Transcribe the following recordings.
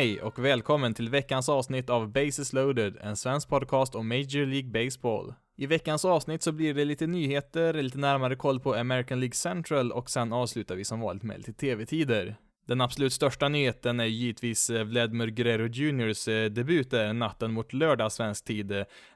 Hej och välkommen till veckans avsnitt av Bases loaded, en svensk podcast om Major League Baseball. I veckans avsnitt så blir det lite nyheter, lite närmare koll på American League Central och sen avslutar vi som vanligt med lite TV-tider. Den absolut största nyheten är givetvis eh, Vladimir Guerrero Juniors eh, debut där natten mot lördag svensk tid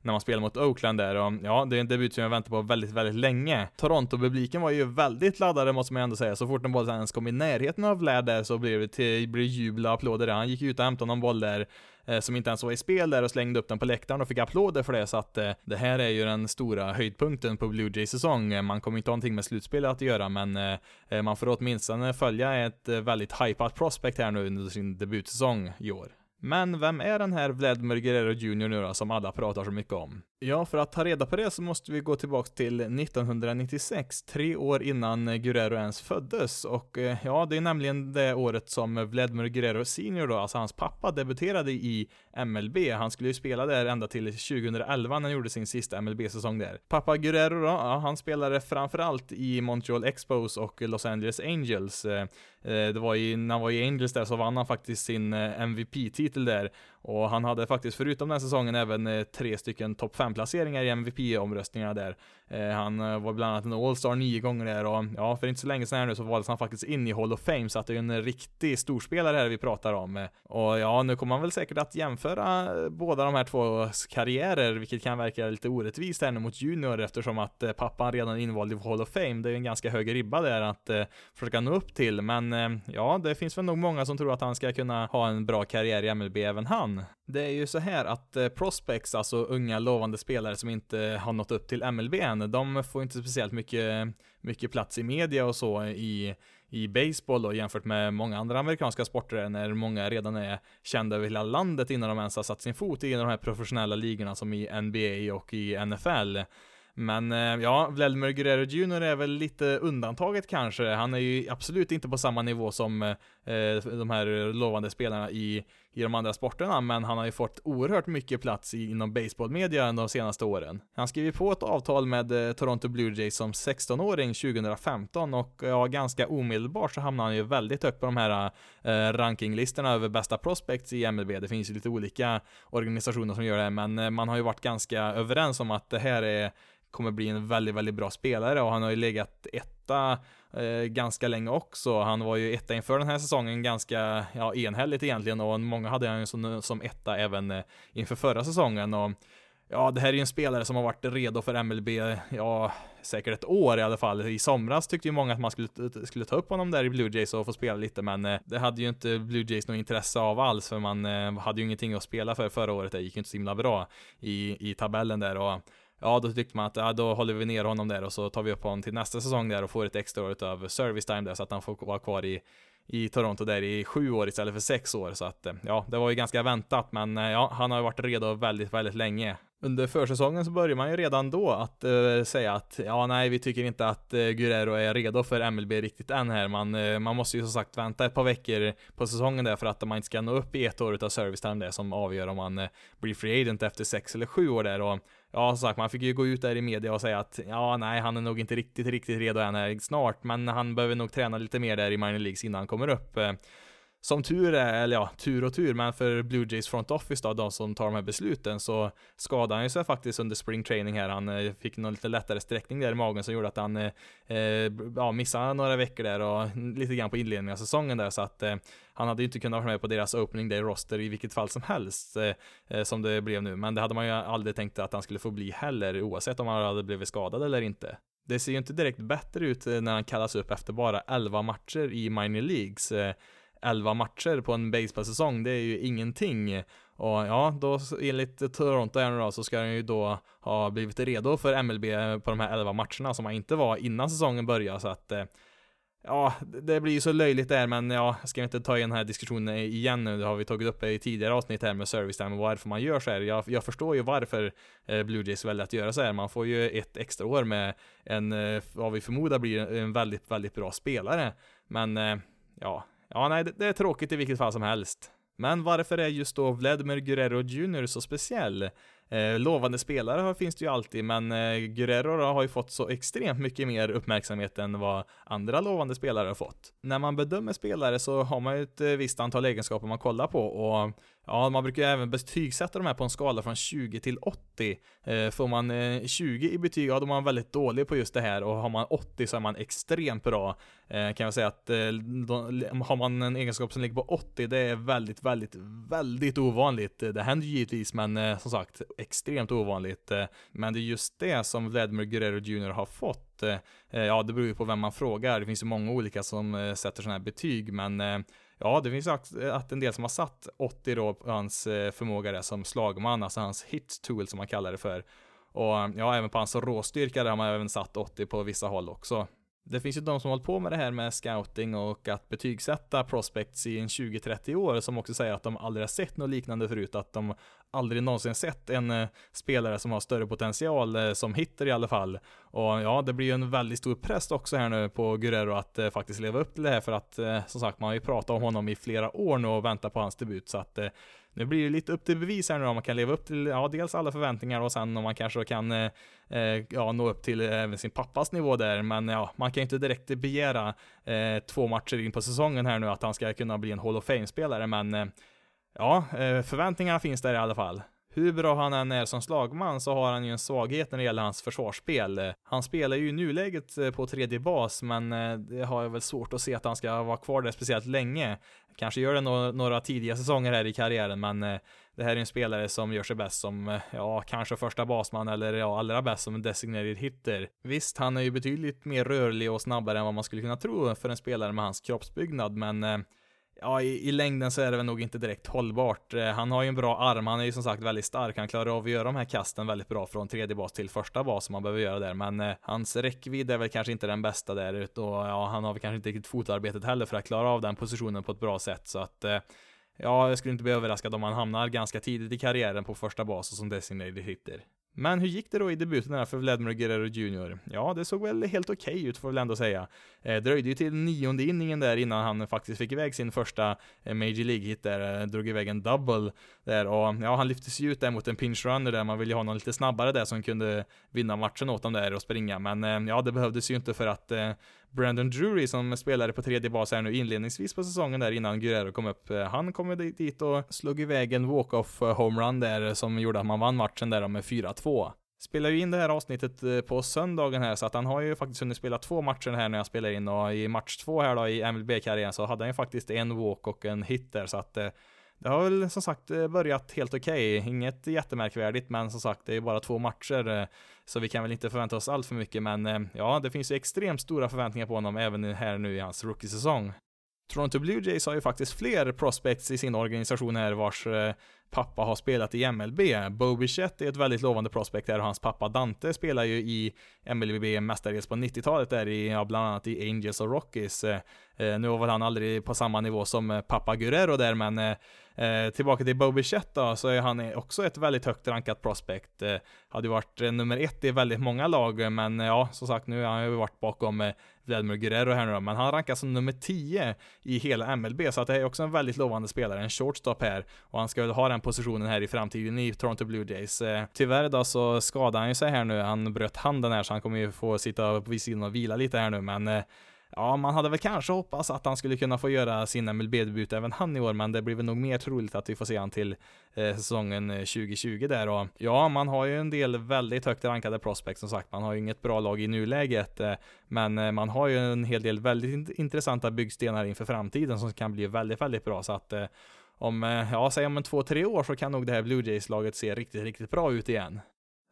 när man spelar mot Oakland där och ja, det är en debut som jag väntat på väldigt, väldigt länge. Toronto-publiken var ju väldigt laddade måste man ändå säga, så fort den bollen ens kom i närheten av Vlad där så blev det, till, blev jubel och applåder. Han gick ut och hämtade någon boll där Eh, som inte ens var i spel där och slängde upp den på läktaren och fick applåder för det så att eh, det här är ju den stora höjdpunkten på Blue Jays säsong. Eh, man kommer inte ha någonting med slutspelet att göra men man får åtminstone följa ett väldigt hypat prospect här nu under sin debutsäsong i år. Men vem är den här Vladimir Guerrero Jr nu då, som alla pratar så mycket om? Ja, för att ta reda på det så måste vi gå tillbaka till 1996, tre år innan Guerrero ens föddes. Och eh, ja, det är nämligen det året som Vladimir Guerrero Senior då, alltså hans pappa, debuterade i MLB. Han skulle ju spela där ända till 2011 när han gjorde sin sista MLB-säsong där. Pappa Guerrero då, ja, han spelade framförallt i Montreal Expos och Los Angeles Angels. Eh, eh, det var i, när han var i Angels där så vann han faktiskt sin MVP-titel där och han hade faktiskt förutom den säsongen även tre stycken topp 5 placeringar i MVP-omröstningarna där. Eh, han eh, var bland annat en All-Star nio gånger där och ja, för inte så länge sedan här nu så valdes han faktiskt in i Hall of Fame så att det är en riktig storspelare här vi pratar om. Eh, och ja, nu kommer man väl säkert att jämföra båda de här två karriärer, vilket kan verka lite orättvist här nu mot Junior eftersom att pappan redan är invald i Hall of Fame. Det är ju en ganska hög ribba där att försöka nå upp till, men ja, det finns väl nog många som tror att han ska kunna ha en bra karriär i MLB även han. Det är ju så här att prospects, alltså unga lovande spelare som inte har nått upp till MLB än, de får inte speciellt mycket, mycket plats i media och så i, i baseball då, jämfört med många andra amerikanska sporter när många redan är kända över hela landet innan de ens har satt sin fot i de här professionella ligorna som i NBA och i NFL. Men eh, ja, Vladimir Guerrero Jr är väl lite undantaget kanske. Han är ju absolut inte på samma nivå som eh, de här lovande spelarna i, i de andra sporterna, men han har ju fått oerhört mycket plats inom baseballmedia de senaste åren. Han skrev på ett avtal med eh, Toronto Blue Jays som 16-åring 2015 och ja, ganska omedelbart så hamnade han ju väldigt högt på de här eh, rankinglistorna över bästa prospects i MLB. Det finns ju lite olika organisationer som gör det, men eh, man har ju varit ganska överens om att det här är kommer bli en väldigt, väldigt bra spelare och han har ju legat etta eh, ganska länge också. Han var ju etta inför den här säsongen ganska ja, enhälligt egentligen och många hade han ju som, som etta även eh, inför förra säsongen och Ja, det här är ju en spelare som har varit redo för MLB, ja, säkert ett år i alla fall. I somras tyckte ju många att man skulle, skulle ta upp honom där i Blue Jays och få spela lite, men eh, det hade ju inte Blue Jays något intresse av alls, för man eh, hade ju ingenting att spela för förra året. Det gick ju inte så himla bra i, i tabellen där och ja, då tyckte man att ja, då håller vi ner honom där och så tar vi upp honom till nästa säsong där och får ett extra år av service time där så att han får vara kvar i i Toronto där i sju år istället för sex år så att eh, ja, det var ju ganska väntat men eh, ja, han har ju varit redo väldigt, väldigt länge. Under försäsongen så börjar man ju redan då att uh, säga att ja, nej, vi tycker inte att uh, Guerrero är redo för MLB riktigt än här. Man, uh, man måste ju som sagt vänta ett par veckor på säsongen där för att man inte ska nå upp i ett år av service time det som avgör om man blir free agent efter sex eller sju år där och Ja, som sagt, man fick ju gå ut där i media och säga att ja, nej, han är nog inte riktigt, riktigt redo än här snart, men han behöver nog träna lite mer där i minor leagues innan han kommer upp. Som tur är, eller ja, tur och tur, men för Blue Jays front office då, de som tar de här besluten, så skadade han ju sig faktiskt under spring training här. Han eh, fick någon lite lättare sträckning där i magen som gjorde att han eh, eh ja, missade några veckor där och lite grann på inledningen av säsongen där, så att eh, han hade ju inte kunnat vara med på deras opening day roster i vilket fall som helst, eh, eh, som det blev nu. Men det hade man ju aldrig tänkt att han skulle få bli heller, oavsett om han hade blivit skadad eller inte. Det ser ju inte direkt bättre ut eh, när han kallas upp efter bara 11 matcher i minor leagues. Eh, 11 matcher på en baseballsäsong, det är ju ingenting. Och ja, då enligt Toronto här nu då, så ska han ju då ha blivit redo för MLB på de här 11 matcherna som han inte var innan säsongen började, så att eh, Ja, det blir ju så löjligt där, men ja, jag ska inte ta i den här diskussionen igen nu, det har vi tagit upp i tidigare avsnitt här med service time och varför man gör så här. Jag, jag förstår ju varför eh, Blue Jays väljer att göra så här. Man får ju ett extra år med en, eh, vad vi förmodar blir en väldigt, väldigt bra spelare. Men ja, ja nej, det, det är tråkigt i vilket fall som helst. Men varför är just då Vladimir Guerrero Jr så speciell? Eh, lovande spelare finns det ju alltid, men eh, Guerrero har ju fått så extremt mycket mer uppmärksamhet än vad andra lovande spelare har fått. När man bedömer spelare så har man ju ett eh, visst antal egenskaper man kollar på och Ja, man brukar även betygsätta de här på en skala från 20 till 80. Eh, får man eh, 20 i betyg, ja då är man väldigt dålig på just det här och har man 80 så är man extremt bra. Eh, kan jag säga att har man en egenskap som ligger på 80, det är väldigt, väldigt, väldigt ovanligt. Det händer givetvis, men som sagt, extremt ovanligt. Men det är just det som Vladimir Guerrero Jr har fått. ja, det beror ju på vem man frågar. Det finns ju många olika som sätter sådana här betyg, men Ja, det finns att en del som har satt 80 då på hans eh, förmåga där som slagman, alltså hans hit tool som man kallar det för. Och ja, även på hans råstyrka där har man även satt 80 på vissa håll också. Det finns ju de som hållit på med det här med scouting och att betygsätta prospects i en 20-30 år som också säger att de aldrig har sett något liknande förut, att de aldrig någonsin sett en eh, spelare som har större potential eh, som hitter i alla fall. Och ja, det blir ju en väldigt stor press också här nu på Guerrero att eh, faktiskt leva upp till det här för att eh, som sagt, man har ju pratat om honom i flera år nu och väntat på hans debut så att nu blir det lite upp till bevis här nu om man kan leva upp till, ja, dels alla förväntningar och sen om man kanske kan, eh, eh, ja, nå upp till eh, även sin pappas nivå där. Men ja, man kan ju inte direkt begära eh, två matcher in på säsongen här nu att han ska kunna bli en Hall of Fame-spelare, men eh, ja, eh, förväntningarna finns där i alla fall. Hur bra han än är som slagman så har han ju en svaghet när det gäller hans försvarsspel. Han spelar ju i nuläget eh, på tredje bas, men eh, det har jag väl svårt att se att han ska vara kvar där speciellt länge. Kanske gör det no några tidiga säsonger här i karriären, men eh, det här är en spelare som gör sig bäst som, ja, kanske första basman eller ja, allra bäst som en designated hitter. Visst, han är ju betydligt mer rörlig och snabbare än vad man skulle kunna tro för en spelare med hans kroppsbyggnad, men ja, i, i, längden så är det väl nog inte direkt hållbart. Eh, han har ju en bra arm, han är ju som sagt väldigt stark, han klarar av att göra de här kasten väldigt bra från tredje bas till första bas som man behöver göra där, men eh, hans räckvidd är väl kanske inte den bästa där, ute och ja, han har väl kanske inte riktigt fotarbetet heller för att klara av den positionen på ett bra sätt, så att eh, Ja, jag skulle inte bli överraskad om han hamnar ganska tidigt i karriären på första bas och som designated hitter. Men hur gick det då i debuten för Vladimir Guerrero Jr? Ja, det såg väl helt okej okay ut får vi väl ändå säga. Eh, dröjde ju till nionde inningen där innan han faktiskt fick iväg sin första eh, Major League-hit där, eh, drog iväg en double där och ja, han lyftes ju ut där mot en pinch runner där, man ville ju ha någon lite snabbare där som kunde vinna matchen åt dem där och springa, men eh, ja, det behövdes ju inte för att eh, Brandon Drury som spelade på tredje bas här nu inledningsvis på säsongen där innan Guerrero kom upp. Eh, han kom dit och slog iväg en walk-off eh, homerun där som gjorde att man vann matchen där med 4-2 spelar ju in det här avsnittet eh, på söndagen här, så att han har ju faktiskt hunnit spela två matcher här när jag spelar in och i match två här då i MLB-karriären så hade han ju faktiskt en walk och en hit där, så att eh, det har väl som sagt eh, börjat helt okej. Okay. Inget jättemärkvärdigt, men som sagt, det är bara två matcher, eh, så vi kan väl inte förvänta oss allt för mycket, men eh, ja, det finns ju extremt stora förväntningar på honom även här nu i hans rookie-säsong. Toronto Blue Jays har ju faktiskt fler prospects i sin organisation här vars eh, pappa har spelat i MLB. Bo Bichette är ett väldigt lovande prospect där och hans pappa Dante spelar ju i MLB mestadels på 90-talet där i, ja, bland annat i Angels och Rockies. Eh, eh, nu var väl han aldrig på samma nivå som pappa Guerrero där, men tillbaka till Bo Bichette då, så är han också ett väldigt högt rankat prospect. Hade hade varit nummer ett i väldigt många lag, men ja, som sagt, nu har han ju varit bakom Vladimir Guerrero här nu då, men han rankas som nummer 10 i hela MLB, så att det är också en väldigt lovande spelare, en shortstop här, och han ska väl ha den positionen här i framtiden i Toronto Blue Jays. Eh, tyvärr då så skadade han ju sig här nu, han bröt handen här, så han kommer ju få sitta på sidan och vila lite här nu, men eh, Ja, man hade väl kanske hoppats att han skulle kunna få göra sin MLB-debut även han i år, men det blir väl nog mer troligt att vi får se han till eh, säsongen eh, 2020 där och ja, man har ju en del väldigt högt rankade prospects som sagt. Man har ju inget bra lag i nuläget, eh, men eh, man har ju en hel del väldigt intressanta byggstenar inför framtiden som kan bli väldigt, väldigt bra så att eh, om, eh, ja, säg om en två, tre år så kan nog det här Blue Jays-laget se riktigt, riktigt bra ut igen.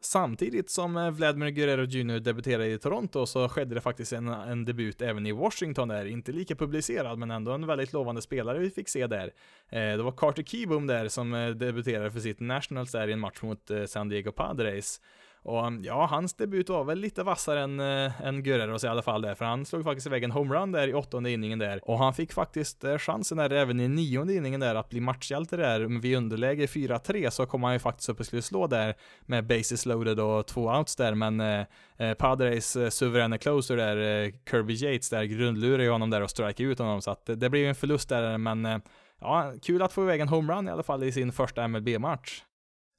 Samtidigt som eh, Vladimir Guerrero Jr debuterade i Toronto så skedde det faktiskt en, en debut även i Washington där, inte lika publicerad men ändå en väldigt lovande spelare vi fick se där. Eh, det var Carter Keyboom där som eh, debuterade för sitt Nationals där i en match mot eh, San Diego Padres. Och um, ja, hans debut var väl lite vassare än, äh, än Guerreros i alla fall där, för han slog faktiskt iväg en homerun där i åttonde inningen där. Och han fick faktiskt äh, chansen där även i nionde inningen där att bli matchhjälte där. Vid underläge 4-3 så kom han ju faktiskt upp och skulle slå där med bases loaded och två outs där, men äh, Padres äh, suveräna closer där, Kirby Yates där, grundlurade ju honom där och strike ut honom, så att det blev ju en förlust där, men ja, kul att få iväg en homerun i alla fall i sin första MLB-match.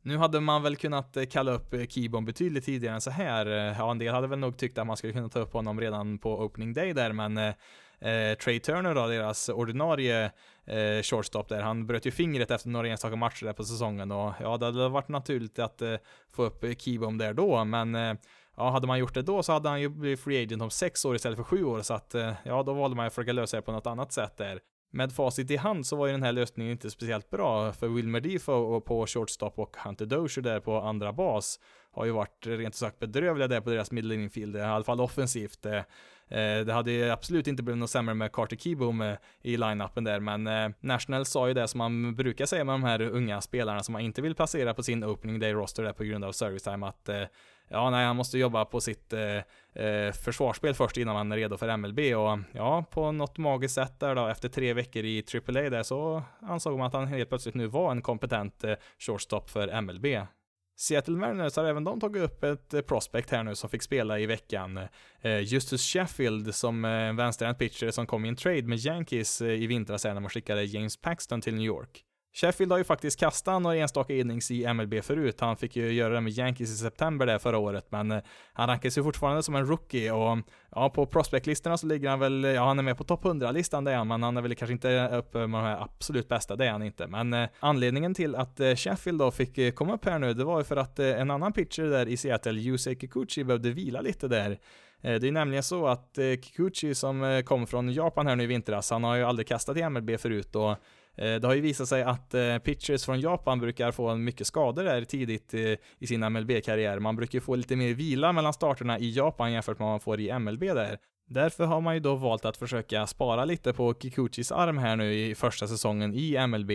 Nu hade man väl kunnat eh, kalla upp eh, Kibon betydligt tidigare än så här. Eh, ja, en del hade väl nog tyckt att man skulle kunna ta upp honom redan på opening day där, men eh, Trey Turner då, deras ordinarie eh, shortstop där, han bröt ju fingret efter några enstaka matcher där på säsongen och ja, det hade varit naturligt att eh, få upp Kibom där då, men eh, ja, hade man gjort det då så hade han ju blivit free agent om sex år istället för sju år, så att ja, då valde man ju att försöka lösa det på något annat sätt där med facit i hand så var ju den här lösningen inte speciellt bra, för Wilmer Defoe på shortstop och Hunter Dozier där på andra bas har ju varit rent sagt bedrövliga där på deras middle infield, i alla fall offensivt. Eh, eh, det hade ju absolut inte blivit något sämre med Carter Keyboom eh, i line-upen där, men National sa ju det som man brukar säga med de här unga spelarna som man inte vill placera på sin opening day roster där på grund av service time, att ja, nej, han måste jobba på sitt eh, eh försvarsspel först innan han är redo för MLB och ja, på något magiskt sätt där då, efter tre veckor i AAA där så ansåg man att han helt plötsligt nu var en kompetent eh, shortstop för MLB. Seattle Mariners har även de tagit upp ett eh, prospect här nu som fick spela i veckan. Eh, Justus Sheffield som en vänsterhänt pitcher som kom i en trade med Yankees i vintras när man skickade James Paxton till New York. Sheffield har ju faktiskt kastat några enstaka innings i MLB förut. Han fick ju göra det med Yankees i september där förra året, men eh, han rankas ju fortfarande som en rookie och ja, på prospectlistorna så ligger han väl, ja han är med på topp 100-listan det är han, men han är väl kanske inte uppe med de här absolut bästa, det är han inte. Men eh, anledningen till att eh, Sheffield då fick eh, komma upp här nu, det var ju för att eh, en annan pitcher där i Seattle, Yusei Kikuchi, behövde vila lite där. Eh, det är nämligen så att Kikuchi som kom från Japan här nu i vintras, han har ju aldrig kastat i MLB förut och Eh, det har ju visat sig att eh, pitchers från Japan brukar få mycket skador där tidigt eh, i sin MLB-karriär. Man brukar ju få lite mer vila mellan starterna i Japan jämfört med vad man får i MLB där. Därför har man ju då valt att försöka spara lite på Kikuchis arm här nu i första säsongen i MLB.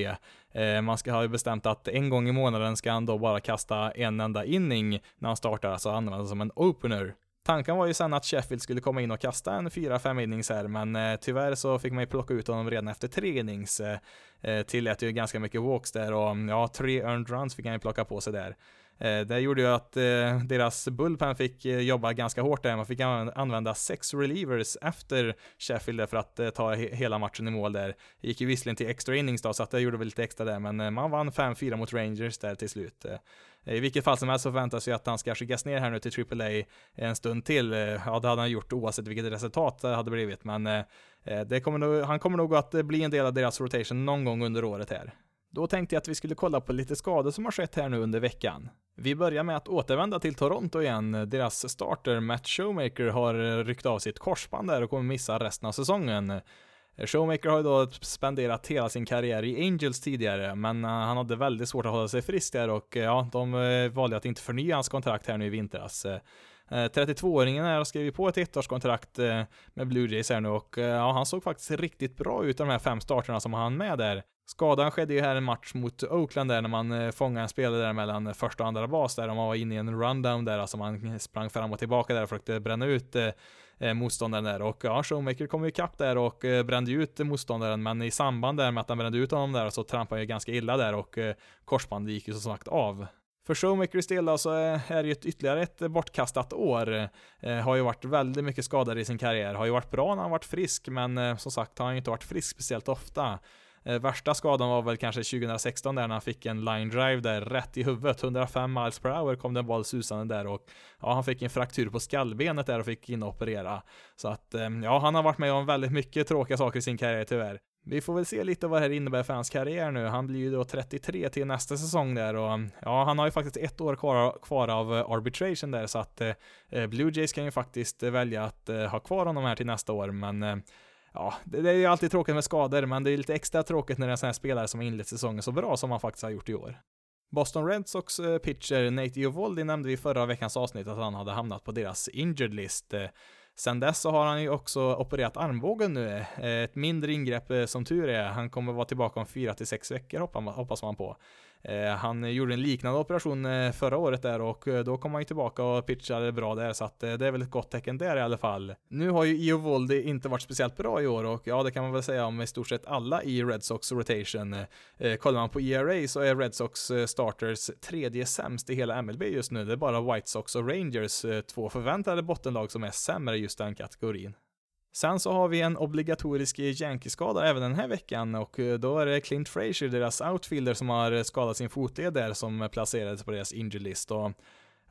man ska ha bestämt att en gång i månaden ska han då bara kasta en enda inning när han startar, alltså användas som en opener. Tanken var ju sen att Sheffield skulle komma in och kasta en 4-5 innings här, men eh, tyvärr så fick man ju plocka ut honom redan efter tre innings. Eh, eh, tillät ju ganska mycket walks där och ja, tre earned runs fick han ju plocka på sig där. Eh, det gjorde ju att eh, deras bullpen fick eh, jobba ganska hårt där. Man fick använda sex relievers efter Sheffield för att ta hela matchen i mål där. Det gick ju visserligen till extra innings då, så att det gjorde väl lite extra där, men man vann 5-4 mot Rangers där till slut. I vilket fall som helst så förväntas ju att han ska skickas ner här nu till AAA en stund till. Ja, det hade han gjort oavsett vilket resultat det hade blivit, men det kommer nog, han kommer nog att bli en del av deras rotation någon gång under året här. Då tänkte jag att vi skulle kolla på lite skador som har skett här nu under veckan. Vi börjar med att återvända till Toronto igen. Deras starter Matt Showmaker har ryckt av sitt korsband där och kommer missa resten av säsongen. Showmaker har ju då spenderat hela sin karriär i Angels tidigare, men eh, han hade väldigt svårt att hålla sig frisk där och eh, ja, de eh, valde att inte förnya hans kontrakt här nu i vintras. Eh, 32-åringen här har skrivit på ett ettårskontrakt eh, med Blue Jays här nu och eh, ja, han såg faktiskt riktigt bra ut de här fem starterna som han med där. Skadan skedde ju här en match mot Oakland där när man fångade en spelare där mellan första och andra bas där och man var inne i en rundown där, alltså man sprang fram och tillbaka där och försökte bränna ut eh motståndaren där och ja, Showmaker kom ju ikapp där och eh, brände ut motståndaren men i samband där med att han brände ut honom där så trampade han ju ganska illa där och eh, korsbandet gick ju som sagt av. För Showmakers del då så är det ju ett ytterligare ett bortkastat år. Eh, har ju varit väldigt mycket skadad i sin karriär. Har ju varit bra när han varit frisk, men eh, som sagt har han ju inte varit frisk speciellt ofta. Eh, värsta skadan var väl kanske 2016 där när han fick en line drive där rätt i huvudet. 105 miles per hour kom det en boll susande där och ja, han fick en fraktur på skallbenet där och fick in och operera. Så att eh, ja, han har varit med om väldigt mycket tråkiga saker i sin karriär tyvärr. Vi får väl se lite vad det här innebär för hans karriär nu. Han blir ju då 33 till nästa säsong där och ja, han har ju faktiskt ett år kvar, kvar av eh, arbitration där så att eh, eh, Blue Jays kan ju faktiskt eh, välja att eh, ha kvar honom här till nästa år men eh, ja, det, det är ju alltid tråkigt med skador, men det är lite extra tråkigt när det är en sån här spelare som har inlett säsongen så bra som han faktiskt har gjort i år. Boston Red Sox pitcher Nate Eovaldi nämnde vi i förra veckans avsnitt att han hade hamnat på deras injured list. Sen dess så har han ju också opererat armbågen nu, eh, ett mindre ingrepp eh, som tur är. Han kommer vara tillbaka om 4 till 6 veckor hoppas man på. Eh, han gjorde en liknande operation eh, förra året där och eh, då kom han ju tillbaka och pitchade bra där så att det är väl ett gott tecken där i alla fall. Nu har ju Iovoldi inte varit speciellt bra i år och ja, det kan man väl säga om i stort sett alla i Red Sox rotation. Kollar man på ERA så är Red Sox starters tredje sämst i hela MLB just nu. Det är bara White Sox och Rangers, två förväntade bottenlag som är sämre i just den kategorin. Sen så har vi en obligatorisk Yankee-skada även den här veckan och eh, då är det Clint Frazier, deras outfielder, som har eh, skadat sin fotled där som eh, placerades på deras injury list. Och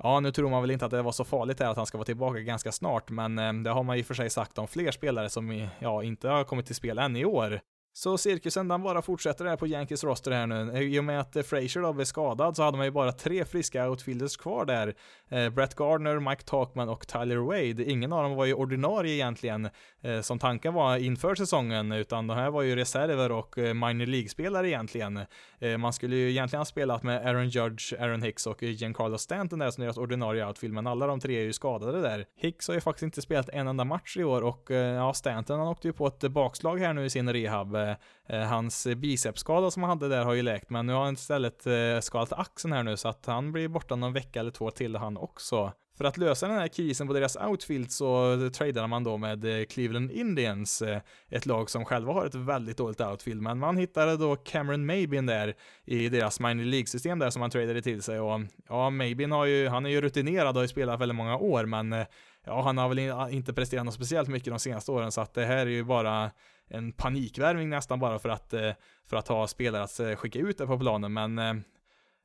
Ja, nu tror man väl inte att det var så farligt här att han ska vara tillbaka ganska snart, men det har man ju för sig sagt om fler spelare som ja, inte har kommit till spel än i år. Så cirkusen den bara fortsätter där på Yankees roster här nu. I och med att Frazier då blev skadad så hade man ju bara tre friska outfielders kvar där. Eh, Brett Gardner, Mike Talkman och Tyler Wade. Ingen av dem var ju ordinarie egentligen, eh, som tanken var inför säsongen, utan de här var ju reserver och eh, minor League-spelare egentligen. Eh, man skulle ju egentligen ha spelat med Aaron Judge, Aaron Hicks och Giancarlo Stanton där som deras ordinarie outfield, men alla de tre är ju skadade där. Hicks har ju faktiskt inte spelat en enda match i år och eh, ja, Stanton han åkte ju på ett bakslag här nu i sin rehab. Eh, Eh, hans bicepsskada som han hade där har ju läkt, men nu har han istället eh, skadat axeln här nu, så att han blir borta någon vecka eller två till han också. För att lösa den här krisen på deras outfield så tradade man då med eh, Cleveland Indians, ett lag som själva har ett väldigt dåligt outfield, men man hittade då Cameron Mabin där i deras minor League-system där som man tradade till sig och ja, Mabin har ju, han är ju rutinerad och har ju spelat väldigt många år, men ja, han har väl inte presterat något speciellt mycket de senaste åren, så att det här är ju bara en panikvärvning nästan bara för att, eh, för att ha spelare att eh, skicka ut det på planen, men eh,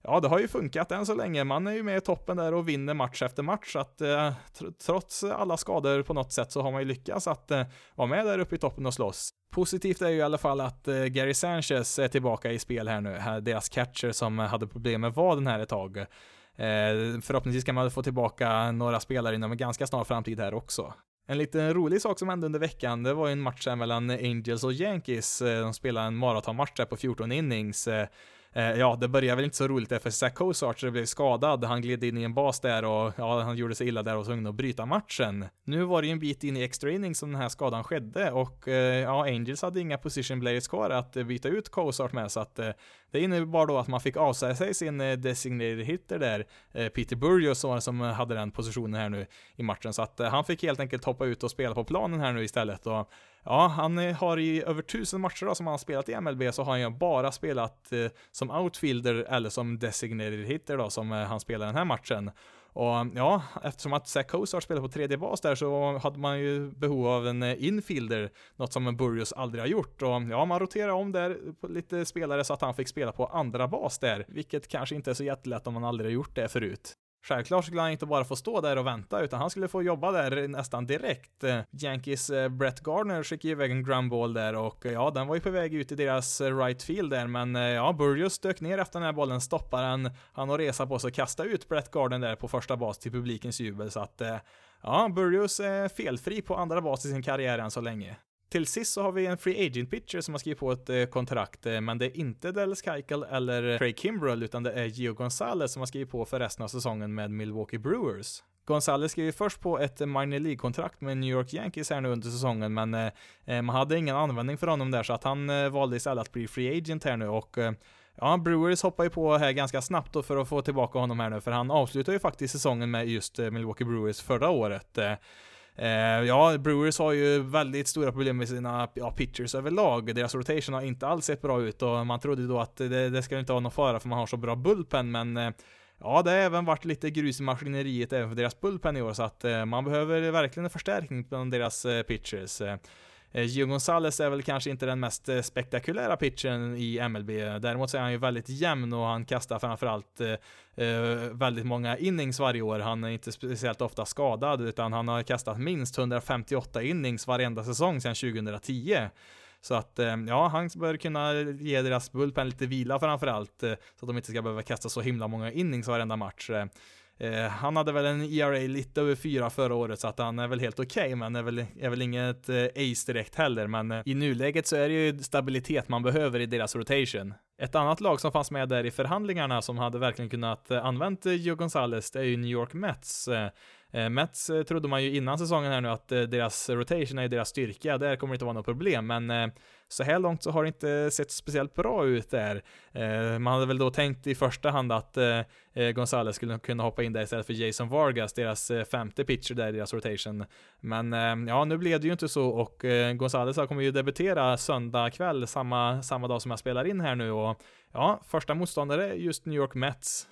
Ja, det har ju funkat än så länge. Man är ju med i toppen där och vinner match efter match. Så att trots alla skador på något sätt så har man ju lyckats att vara med där uppe i toppen och slåss. Positivt är ju i alla fall att Gary Sanchez är tillbaka i spel här nu. Deras catcher som hade problem med vaden här ett tag. Förhoppningsvis kan man få tillbaka några spelare inom en ganska snar framtid här också. En liten rolig sak som hände under veckan, det var ju en match mellan Angels och Yankees. Eh, de spelade en maratonmatch där på 14 innings. Eh, Eh, ja, det började väl inte så roligt där för Zach Cozart blev skadad. Han gled in i en bas där och ja, han gjorde sig illa där och var tvungen att bryta matchen. Nu var det ju en bit in i extra inning som den här skadan skedde och eh, ja, Angels hade inga position players kvar att byta ut Cozart med så att eh, det innebar då att man fick avsäga sig sin eh, designated hitter där, eh, Peter Burrios som hade den positionen här nu i matchen, så att eh, han fick helt enkelt hoppa ut och spela på planen här nu istället och Ja, han eh, har i över tusen matcher då, som han har spelat i MLB så har han ju bara spelat eh, som outfielder eller som designated hitter då som eh, han spelar den här matchen. Och ja, eftersom att Zach Cozart spelar på tredje bas där så hade man ju behov av en eh, infielder, något som Burrios aldrig har gjort. Och ja, man roterar om där på lite spelare så att han fick spela på andra bas där, vilket kanske inte är så jättelätt om man aldrig har gjort det förut. Självklart skulle han inte bara få stå där och vänta, utan han skulle få jobba där nästan direkt. Yankees eh, Brett Gardner skickade iväg en grundball där och eh, ja, den var ju på väg ut i deras eh, right field där, men ja, Burgess dök ner efter den här bollen, stoppade den, han och resa på sig och kasta ut Brett Gardner där på första bas till publikens jubel, så att ja, Burgess är felfri på andra bas i sin karriär än så länge. Till sist så har vi en free agent pitcher som har skrivit på ett eh, kontrakt, eh, men det är inte Dallas Keuchel eller Craig Kimbrell, utan det är Gio Gonzalez som har skrivit på för resten av säsongen med Milwaukee Brewers. Gonzales skrev ju först på ett eh, minor League-kontrakt med New York Yankees här nu under säsongen, men eh, eh, man hade ingen användning för honom där, så att han eh, valde istället att bli free agent här nu och eh, Ja, Brewers hoppar ju på här ganska snabbt då för att få tillbaka honom här nu, för han avslutar ju faktiskt säsongen med just Milwaukee Brewers förra året. Eh, ja, Brewers har ju väldigt stora problem med sina ja, pitchers överlag. Deras rotation har inte alls sett bra ut och man trodde då att det, det ska inte vara någon fara för man har så bra bullpen, men eh, Ja, det har även varit lite grus i maskineriet även för deras bullpen i år, så att eh, man behöver verkligen en förstärkning bland deras eh, pitchers. Eh, Eh, Gio Gonzales är väl kanske inte den mest eh, spektakulära pitchen i MLB. Däremot så är han ju väldigt jämn och han kastar framförallt eh, eh, väldigt många innings varje år. Han är inte speciellt ofta skadad utan han har kastat minst 158 innings varenda säsong sedan 2010. Så att ja, han bör kunna ge deras bullpen lite vila framförallt, så att de inte ska behöva kasta så himla många innings varenda match. Eh, han hade väl en ERA lite över fyra förra året så att han är väl helt okej, okay, men är väl, är väl inget eh, ace direkt heller. Men eh, i nuläget så är det ju stabilitet man behöver i deras rotation. Ett annat lag som fanns med där i förhandlingarna som hade verkligen kunnat eh, använt eh, Gio Gonzales, det är ju New York Mets. Eh, Mets trodde man ju innan säsongen här nu att deras rotation är deras styrka, där kommer det inte vara något problem, men så här långt så har det inte sett speciellt bra ut där. Eh, man hade väl då tänkt i första hand att eh, eh, Gonzales skulle kunna hoppa in där istället för Jason Vargas, deras femte pitcher där i deras rotation. Men ja, nu blev det ju inte så och Gonzales kommer ju debutera söndag kväll, samma, samma dag som jag spelar in här nu och ja, första motståndare är just New York Mets.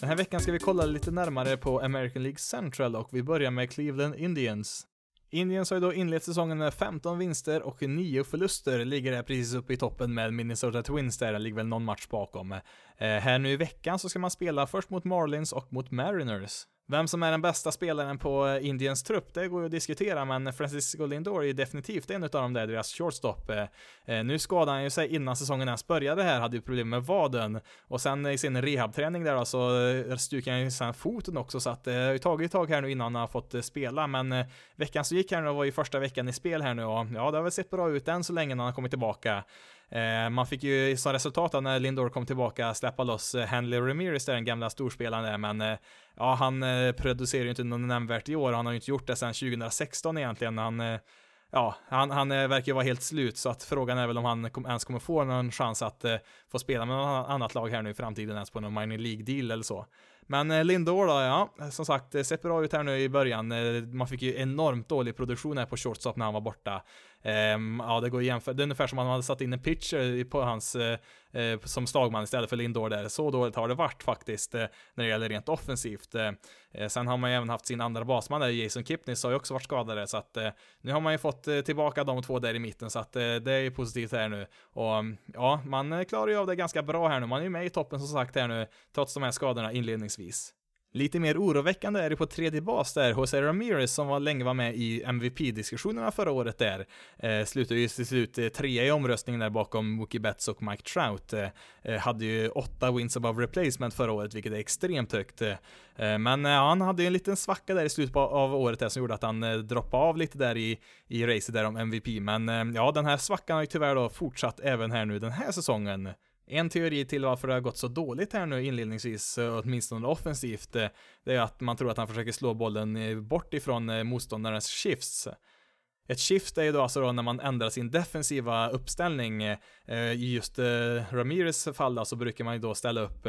Den här veckan ska vi kolla lite närmare på American League Central och vi börjar med Cleveland Indians. Indians har ju då inlett säsongen med 15 vinster och 9 förluster, ligger där precis uppe i toppen med Minnesota Twins där, ligger väl någon match bakom. Eh, här nu i veckan så ska man spela först mot Marlins och mot Mariners. Vem som är den bästa spelaren på eh, Indiens trupp, det går ju att diskutera, men Francisco Lindor är definitivt en av dem där, deras shortstop. Eh, eh, nu skadade han ju sig innan säsongen ens började här, hade ju problem med vaden. Och sen i sin rehabträning där då, så stukade han ju sen foten också, så att det har ju tagit ett tag här nu innan han har fått spela, men veckan som gick här nu var ju första veckan i spel här nu och ja, det har väl sett bra ut än så länge när han har kommit tillbaka. Eh, man fick ju som resultat när Lindor kom tillbaka släppa loss eh, Henley Ramirez där, den gamla storspelaren där, men eh, ja, han eh, producerar ju inte något nämnvärt i år. Han har ju inte gjort det sedan 2016 egentligen. Han, eh, ja, han, han verkar ju vara helt slut, så att frågan är väl om han kom, ens kommer få någon chans att eh, få spela med något annat lag här nu i framtiden, ens på någon minor League-deal eller så. Men eh, Lindor då, ja, som sagt, det sett bra ut här nu i början. Eh, man fick ju enormt dålig produktion här på shortstop när han var borta. Um, ja, det går jämför. Det är ungefär som om man hade satt in en pitcher på hans, uh, som slagman istället för Lindor där. Så dåligt har det varit faktiskt uh, när det gäller rent offensivt. sen har man ju även haft sin andra basman där, Jason Kipnis, har ju också varit skadade, så att nu har man ju fått tillbaka de två där i mitten, så att det är ju positivt här nu. Och mm, ja, man klarar ju av det ganska bra här nu. Man är ju med i toppen som sagt här nu, trots de här skadorna inledningsvis. Lite mer oroväckande är det på tredje bas där, Jose Ramirez som var länge var med i MVP-diskussionerna förra året där, eh, slutade ju till slut eh, trea i omröstningen där bakom Mookie Betts och Mike Trout. Eh, eh hade ju åtta wins above replacement förra året, vilket är extremt högt. Eh, eh men eh, han hade ju en liten svacka där i slutet av året där som gjorde att han eh, droppade av lite där i, i racet där om MVP. Men eh, ja, den här svackan har ju tyvärr då fortsatt även här nu den här säsongen. En teori till varför det har gått så dåligt här nu inledningsvis, eh, åtminstone offensivt, eh, det är att man tror att han försöker slå bollen eh, bort ifrån motståndarens shifts. Ett shift är ju då alltså då när man ändrar sin defensiva uppställning. I just Ramirez fall då, så brukar man ju då ställa upp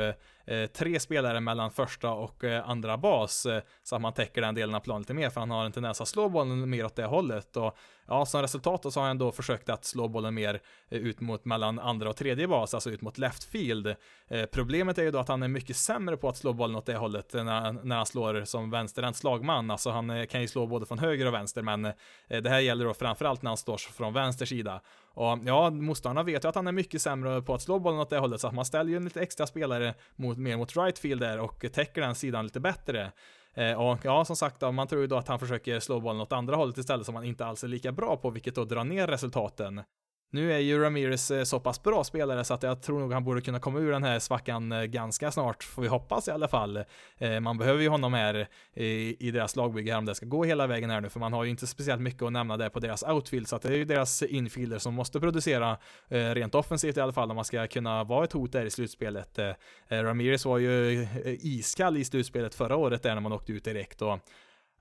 Eh, tre spelare mellan första och eh, andra bas eh, så att man täcker den delen av planen lite mer för han har en tendens att slå bollen mer åt det hållet och ja, som resultat så har han då försökt att slå bollen mer ut mot mellan andra och tredje bas, alltså ut mot left field. Problemet är ju då att han är mycket sämre på att slå bollen åt det hållet när, när han slår som vänsterhänt slagman. Alltså han kan ju slå både från höger och vänster, men det här gäller då framförallt när han står från vänster sida. Och ja, motståndarna vet ju att han är mycket sämre på att slå bollen åt det hållet, så att man ställer ju en lite extra spelare mot, mer mot right field där och täcker den sidan lite bättre. Eh, och ja, som sagt, man tror ju då att han försöker slå bollen åt andra hållet istället som han inte alls är lika bra på, vilket då drar ner resultaten. Nu är ju Ramirez eh, så pass bra spelare så att jag tror nog han borde kunna komma ur den här svackan eh, ganska snart, får vi hoppas i alla fall. Eh, man behöver ju honom här i deras lagbygge här om det ska gå hela vägen här nu, för man har ju inte speciellt mycket att nämna där på deras outfield, så att det är ju deras infielder som måste producera rent offensivt i alla fall om man ska kunna vara ett hot där i slutspelet. Ramirez var ju iskall i slutspelet förra året där när man åkte ut direkt och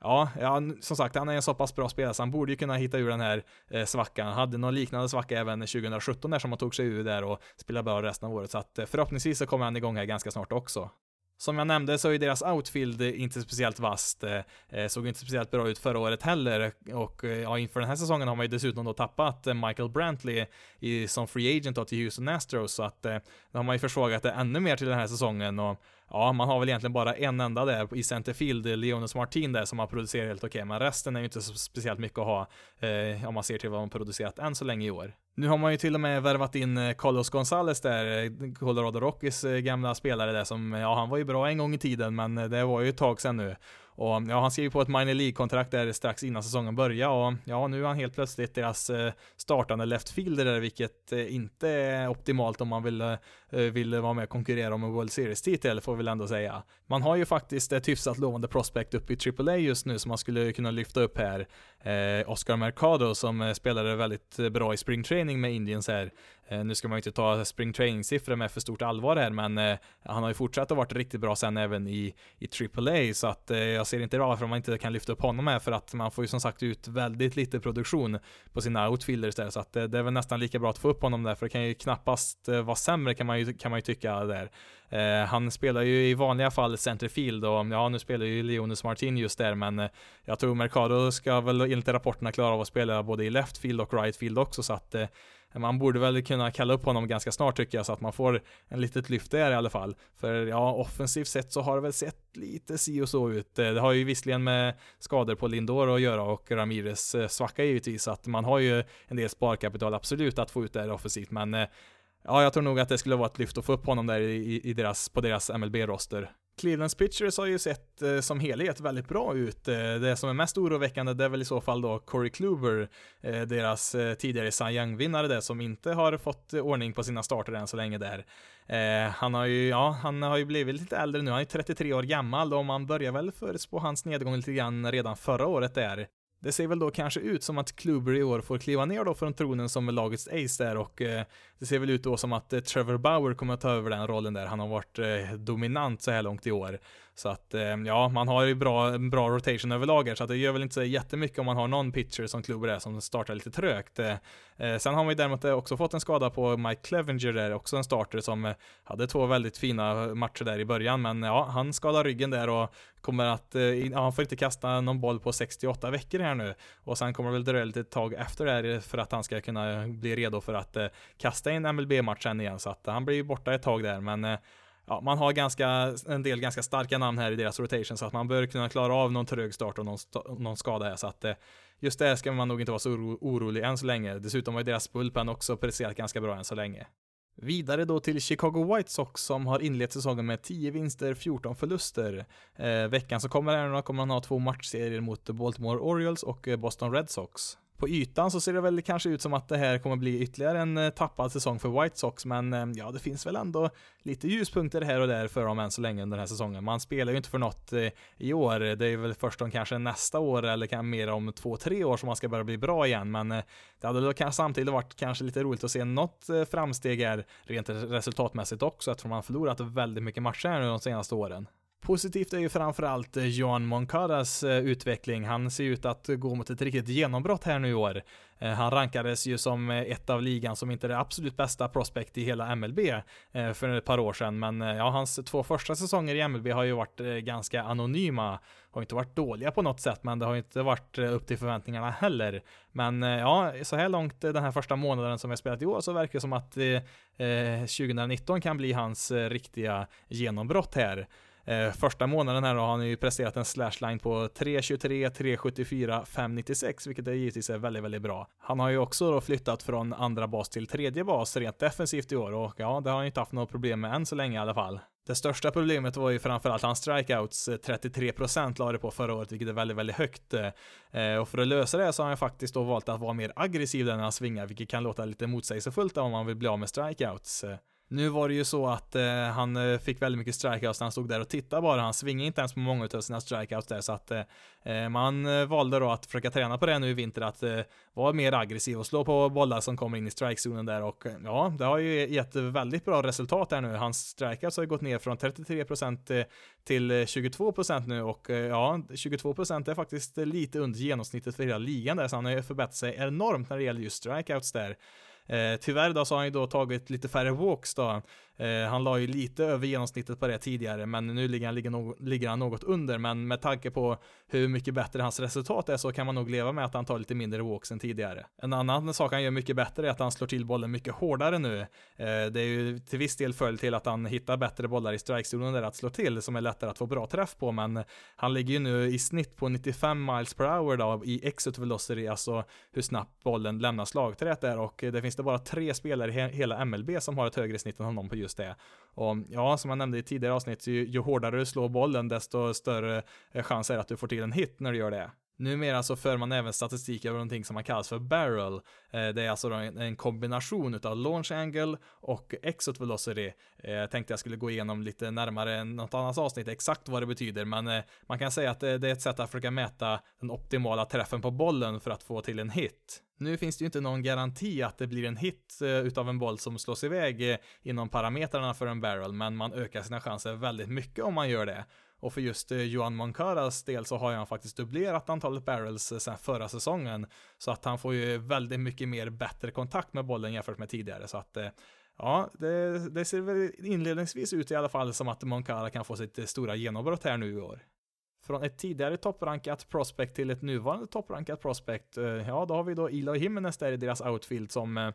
Ja, ja, som sagt, han är en så pass bra spelare så han borde ju kunna hitta ur den här eh, svackan. Han hade någon liknande svacka även 2017 där som han tog sig ur där och spelade bra resten av året. Så att eh, förhoppningsvis så kommer han igång här ganska snart också. Som jag nämnde så är deras outfield inte speciellt vast, eh, eh, såg inte speciellt bra ut förra året heller och eh, ja, inför den här säsongen har man ju dessutom då tappat Michael Brantley i, som free agent då till Houston Astros så att eh, då har man ju försvagat det ännu mer till den här säsongen och ja, man har väl egentligen bara en enda där i centerfield, eh, Leonis Martin där som har producerat helt okej, okay, men resten är ju inte så speciellt mycket att ha eh, om man ser till vad de producerat än så länge i år. Nu har man ju till och med värvat in eh, Carlos Gonzales där, eh, Colorado Rockies gamla spelare där som, ja han var ju bra en gång i tiden men det var ju ett tag sedan nu. Och ja, han skrev på ett minor League-kontrakt där strax innan säsongen började och ja, nu är han helt plötsligt deras eh, startande left fielder där, vilket eh, inte är optimalt om man vill, eh, vill vara med och konkurrera om en World Series-titel, får vi väl ändå säga. Man har ju faktiskt ett hyfsat lovande prospect uppe i AAA just nu som man skulle kunna lyfta upp här. Oscar Mercado som spelade väldigt bra i springtraining med Indians här. Eh, nu ska man ju inte ta spring training-siffror med för stort allvar här, men eh, han har ju fortsatt att varit riktigt bra sen även i, i AAA, så att eh, jag ser inte varför man inte kan lyfta upp honom här, för att man får ju som sagt ut väldigt lite produktion på sina outfielders där, så att det, är väl nästan lika bra att få upp honom där, för det kan ju knappast vara sämre kan man ju, kan man ju tycka där. Han spelar ju i vanliga fall centerfield och ja, nu spelar ju Leonis Martin just där, men jag tror Mercado ska väl enligt rapporterna klara av att spela både i left field och right field också, så att man borde väl kunna kalla upp honom ganska snart tycker jag, så att man får en litet lyft där i alla fall. För ja, offensivt sett så har det väl sett lite si och så ut. Eh, det har ju visserligen med skador på Lindor att göra och Ramirez eh, svacka givetvis, så att man har ju en del sparkapital absolut att få ut där offensivt, men eh, ja, jag tror nog att det skulle vara ett lyft att få upp honom där i, i deras, på deras MLB-roster. Clevelands pitchers har ju sett eh, som helhet väldigt bra ut. Eh, det som är mest oroväckande det är väl i så fall då Corey Kluber, eh, deras eh, tidigare Cy Young-vinnare där som inte har fått eh, ordning på sina starter än så länge där. Eh, han har ju, ja, han har ju blivit lite äldre nu, han är 33 år gammal och man börjar väl förutspå hans nedgång lite grann redan förra året där. Det ser väl då kanske ut som att Kluber i år får kliva ner då från tronen som lagets ace där och eh, det ser väl ut då som att eh, Trevor Bauer kommer att ta över den rollen där. Han har varit eh, dominant så här långt i år. Så att eh, ja, man har ju bra, bra rotation överlag här, så att det gör väl inte så jättemycket om man har någon pitcher som Kluber är som startar lite trögt. Eh, eh, sen har man ju däremot också fått en skada på Mike Clevenger där, också en starter som hade två väldigt fina matcher där i början, men ja, han skadar ryggen där och kommer att, ja, han får inte kasta någon boll på 68 veckor här nu. Och sen kommer det väl dröja lite tag efter det här för att han ska kunna bli redo för att kasta in MLB-match sen igen, så att han blir borta ett tag där, men ja, man har ganska, en del ganska starka namn här i deras rotation så att man bör kunna klara av någon trög start och någon, någon skada här så att eh, just det ska man nog inte vara så oro, orolig än så länge. Dessutom har ju deras bullpen också presterat ganska bra än så länge. Vidare då till Chicago White Sox som har inlett säsongen med 10 vinster, 14 förluster. Eh, veckan som kommer här kommer man ha två matchserier mot Baltimore Orioles och eh, Boston Red Sox på ytan så ser det väl kanske ut som att det här kommer bli ytterligare en eh, tappad säsong för White Sox, men eh, ja, det finns väl ändå lite ljuspunkter här och där för dem än så länge under den här säsongen. Man spelar ju inte för något eh, i år, det är väl först om kanske nästa år eller kanske mer om två, tre år som man ska börja bli bra igen, men det hade väl kanske samtidigt varit kanske lite roligt att se något framsteg här rent resultatmässigt också, eftersom man förlorat väldigt mycket matcher här nu de senaste åren. Positivt är ju framförallt eh, Johan Moncadas eh, utveckling. Han ser ut att gå mot ett riktigt genombrott här nu i år. Eh, han rankades ju som ett av ligan som inte är det absolut bästa prospect i hela MLB för ett par år sedan, men ja, hans två första säsonger i MLB har ju varit ganska anonyma. Har inte varit dåliga på något sätt, men det har inte varit upp till förväntningarna heller. Men ja, så här långt den här första månaden som vi har spelat i år så verkar det som att 2019 kan bli hans riktiga genombrott här. Eh, första månaden här då har han ju presterat en slashline på 3.23, 3.74, 5.96, vilket är givetvis är väldigt, väldigt bra. Han har ju också då flyttat från andra bas till tredje bas rent defensivt i år och ja, det har han ju inte haft något problem med än så länge i alla fall. Det största problemet var ju framförallt hans strikeouts, eh, 33% la det på förra året, vilket är väldigt, väldigt högt. Eh, och för att lösa det så har han faktiskt då valt att vara mer aggressiv när han svingar, vilket kan låta lite motsägelsefullt om man vill bli av med strikeouts. Eh, nu var det ju så att eh, han eh, fick väldigt mycket strikeouts när han stod där och tittade bara. Han svingade inte ens på många av sina strikeouts där, så att eh, eh man eh, valde då att försöka träna på det nu i vinter, att eh, vara mer aggressiv och slå på bollar som kommer in i strikezonen där och ja, det har ju gett väldigt bra resultat där nu. Hans strikeouts har ju gått ner från 33% till 22% nu och ja, 22% är faktiskt lite under genomsnittet för hela ligan där, så han har ju förbättrat sig enormt när det gäller just strikeouts där. Eh, tyvärr då så har han ju då tagit lite färre walks då. Eh, han la ju lite över genomsnittet på det tidigare, men nu ligger han, ligger, no ligger han något under. Men med tanke på hur mycket bättre hans resultat är så kan man nog leva med att han tar lite mindre walks än tidigare. En annan sak han gör mycket bättre är att han slår till bollen mycket hårdare nu. Eh, det är ju till viss del följd till att han hittar bättre bollar i strikezonen där att slå till, som är lättare att få bra träff på, men han ligger ju nu i snitt på 95 miles per hour då i exit velocity, alltså hur snabbt bollen lämnar slagträet där och det finns det bara tre spelare i hela MLB som har ett högre snitt än honom på just det. Och ja, som jag nämnde i tidigare avsnitt, ju, ju hårdare du slår bollen, desto större eh, chans är det att du får till en hit när du gör det. Numera så för man även statistik över någonting som man kallar för barrel. Eh, det är alltså en kombination utav launch angle och exit velocity. Eh, jag tänkte jag skulle gå igenom lite närmare något annat avsnitt exakt vad det betyder, men eh, man kan säga att det är ett sätt att försöka mäta den optimala träffen på bollen för att få till en hit. Nu finns det ju inte någon garanti att det blir en hit utav en boll som slås iväg inom parametrarna för en barrel, men man ökar sina chanser väldigt mycket om man gör det. Och för just eh, Johan Moncaras del så har han faktiskt dubblerat antalet barrels eh, sen förra säsongen. Så att han får ju väldigt mycket mer bättre kontakt med bollen jämfört med tidigare. Så att eh, ja, det, det ser väl inledningsvis ut i alla fall som att Moncara kan få sitt stora genombrott här nu i år. Från ett tidigare topprankat prospect till ett nuvarande topprankat prospect, ja då har vi då Eloy Jimenez där i deras outfield som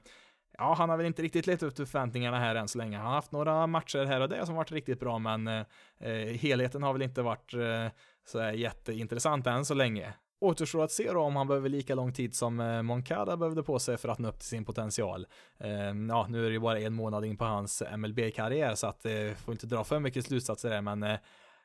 Ja, han har väl inte riktigt lett upp till förväntningarna här än så länge. Han har haft några matcher här och där som varit riktigt bra, men eh, eh helheten har väl inte varit eh, så jätteintressant än så länge. Återstår att se då om han behöver lika lång tid som eh, Moncada behövde på sig för att nå upp till sin potential. Eh, ja, nu är det ju bara en månad in på hans MLB-karriär så att eh, får inte dra för mycket slutsatser där, men eh,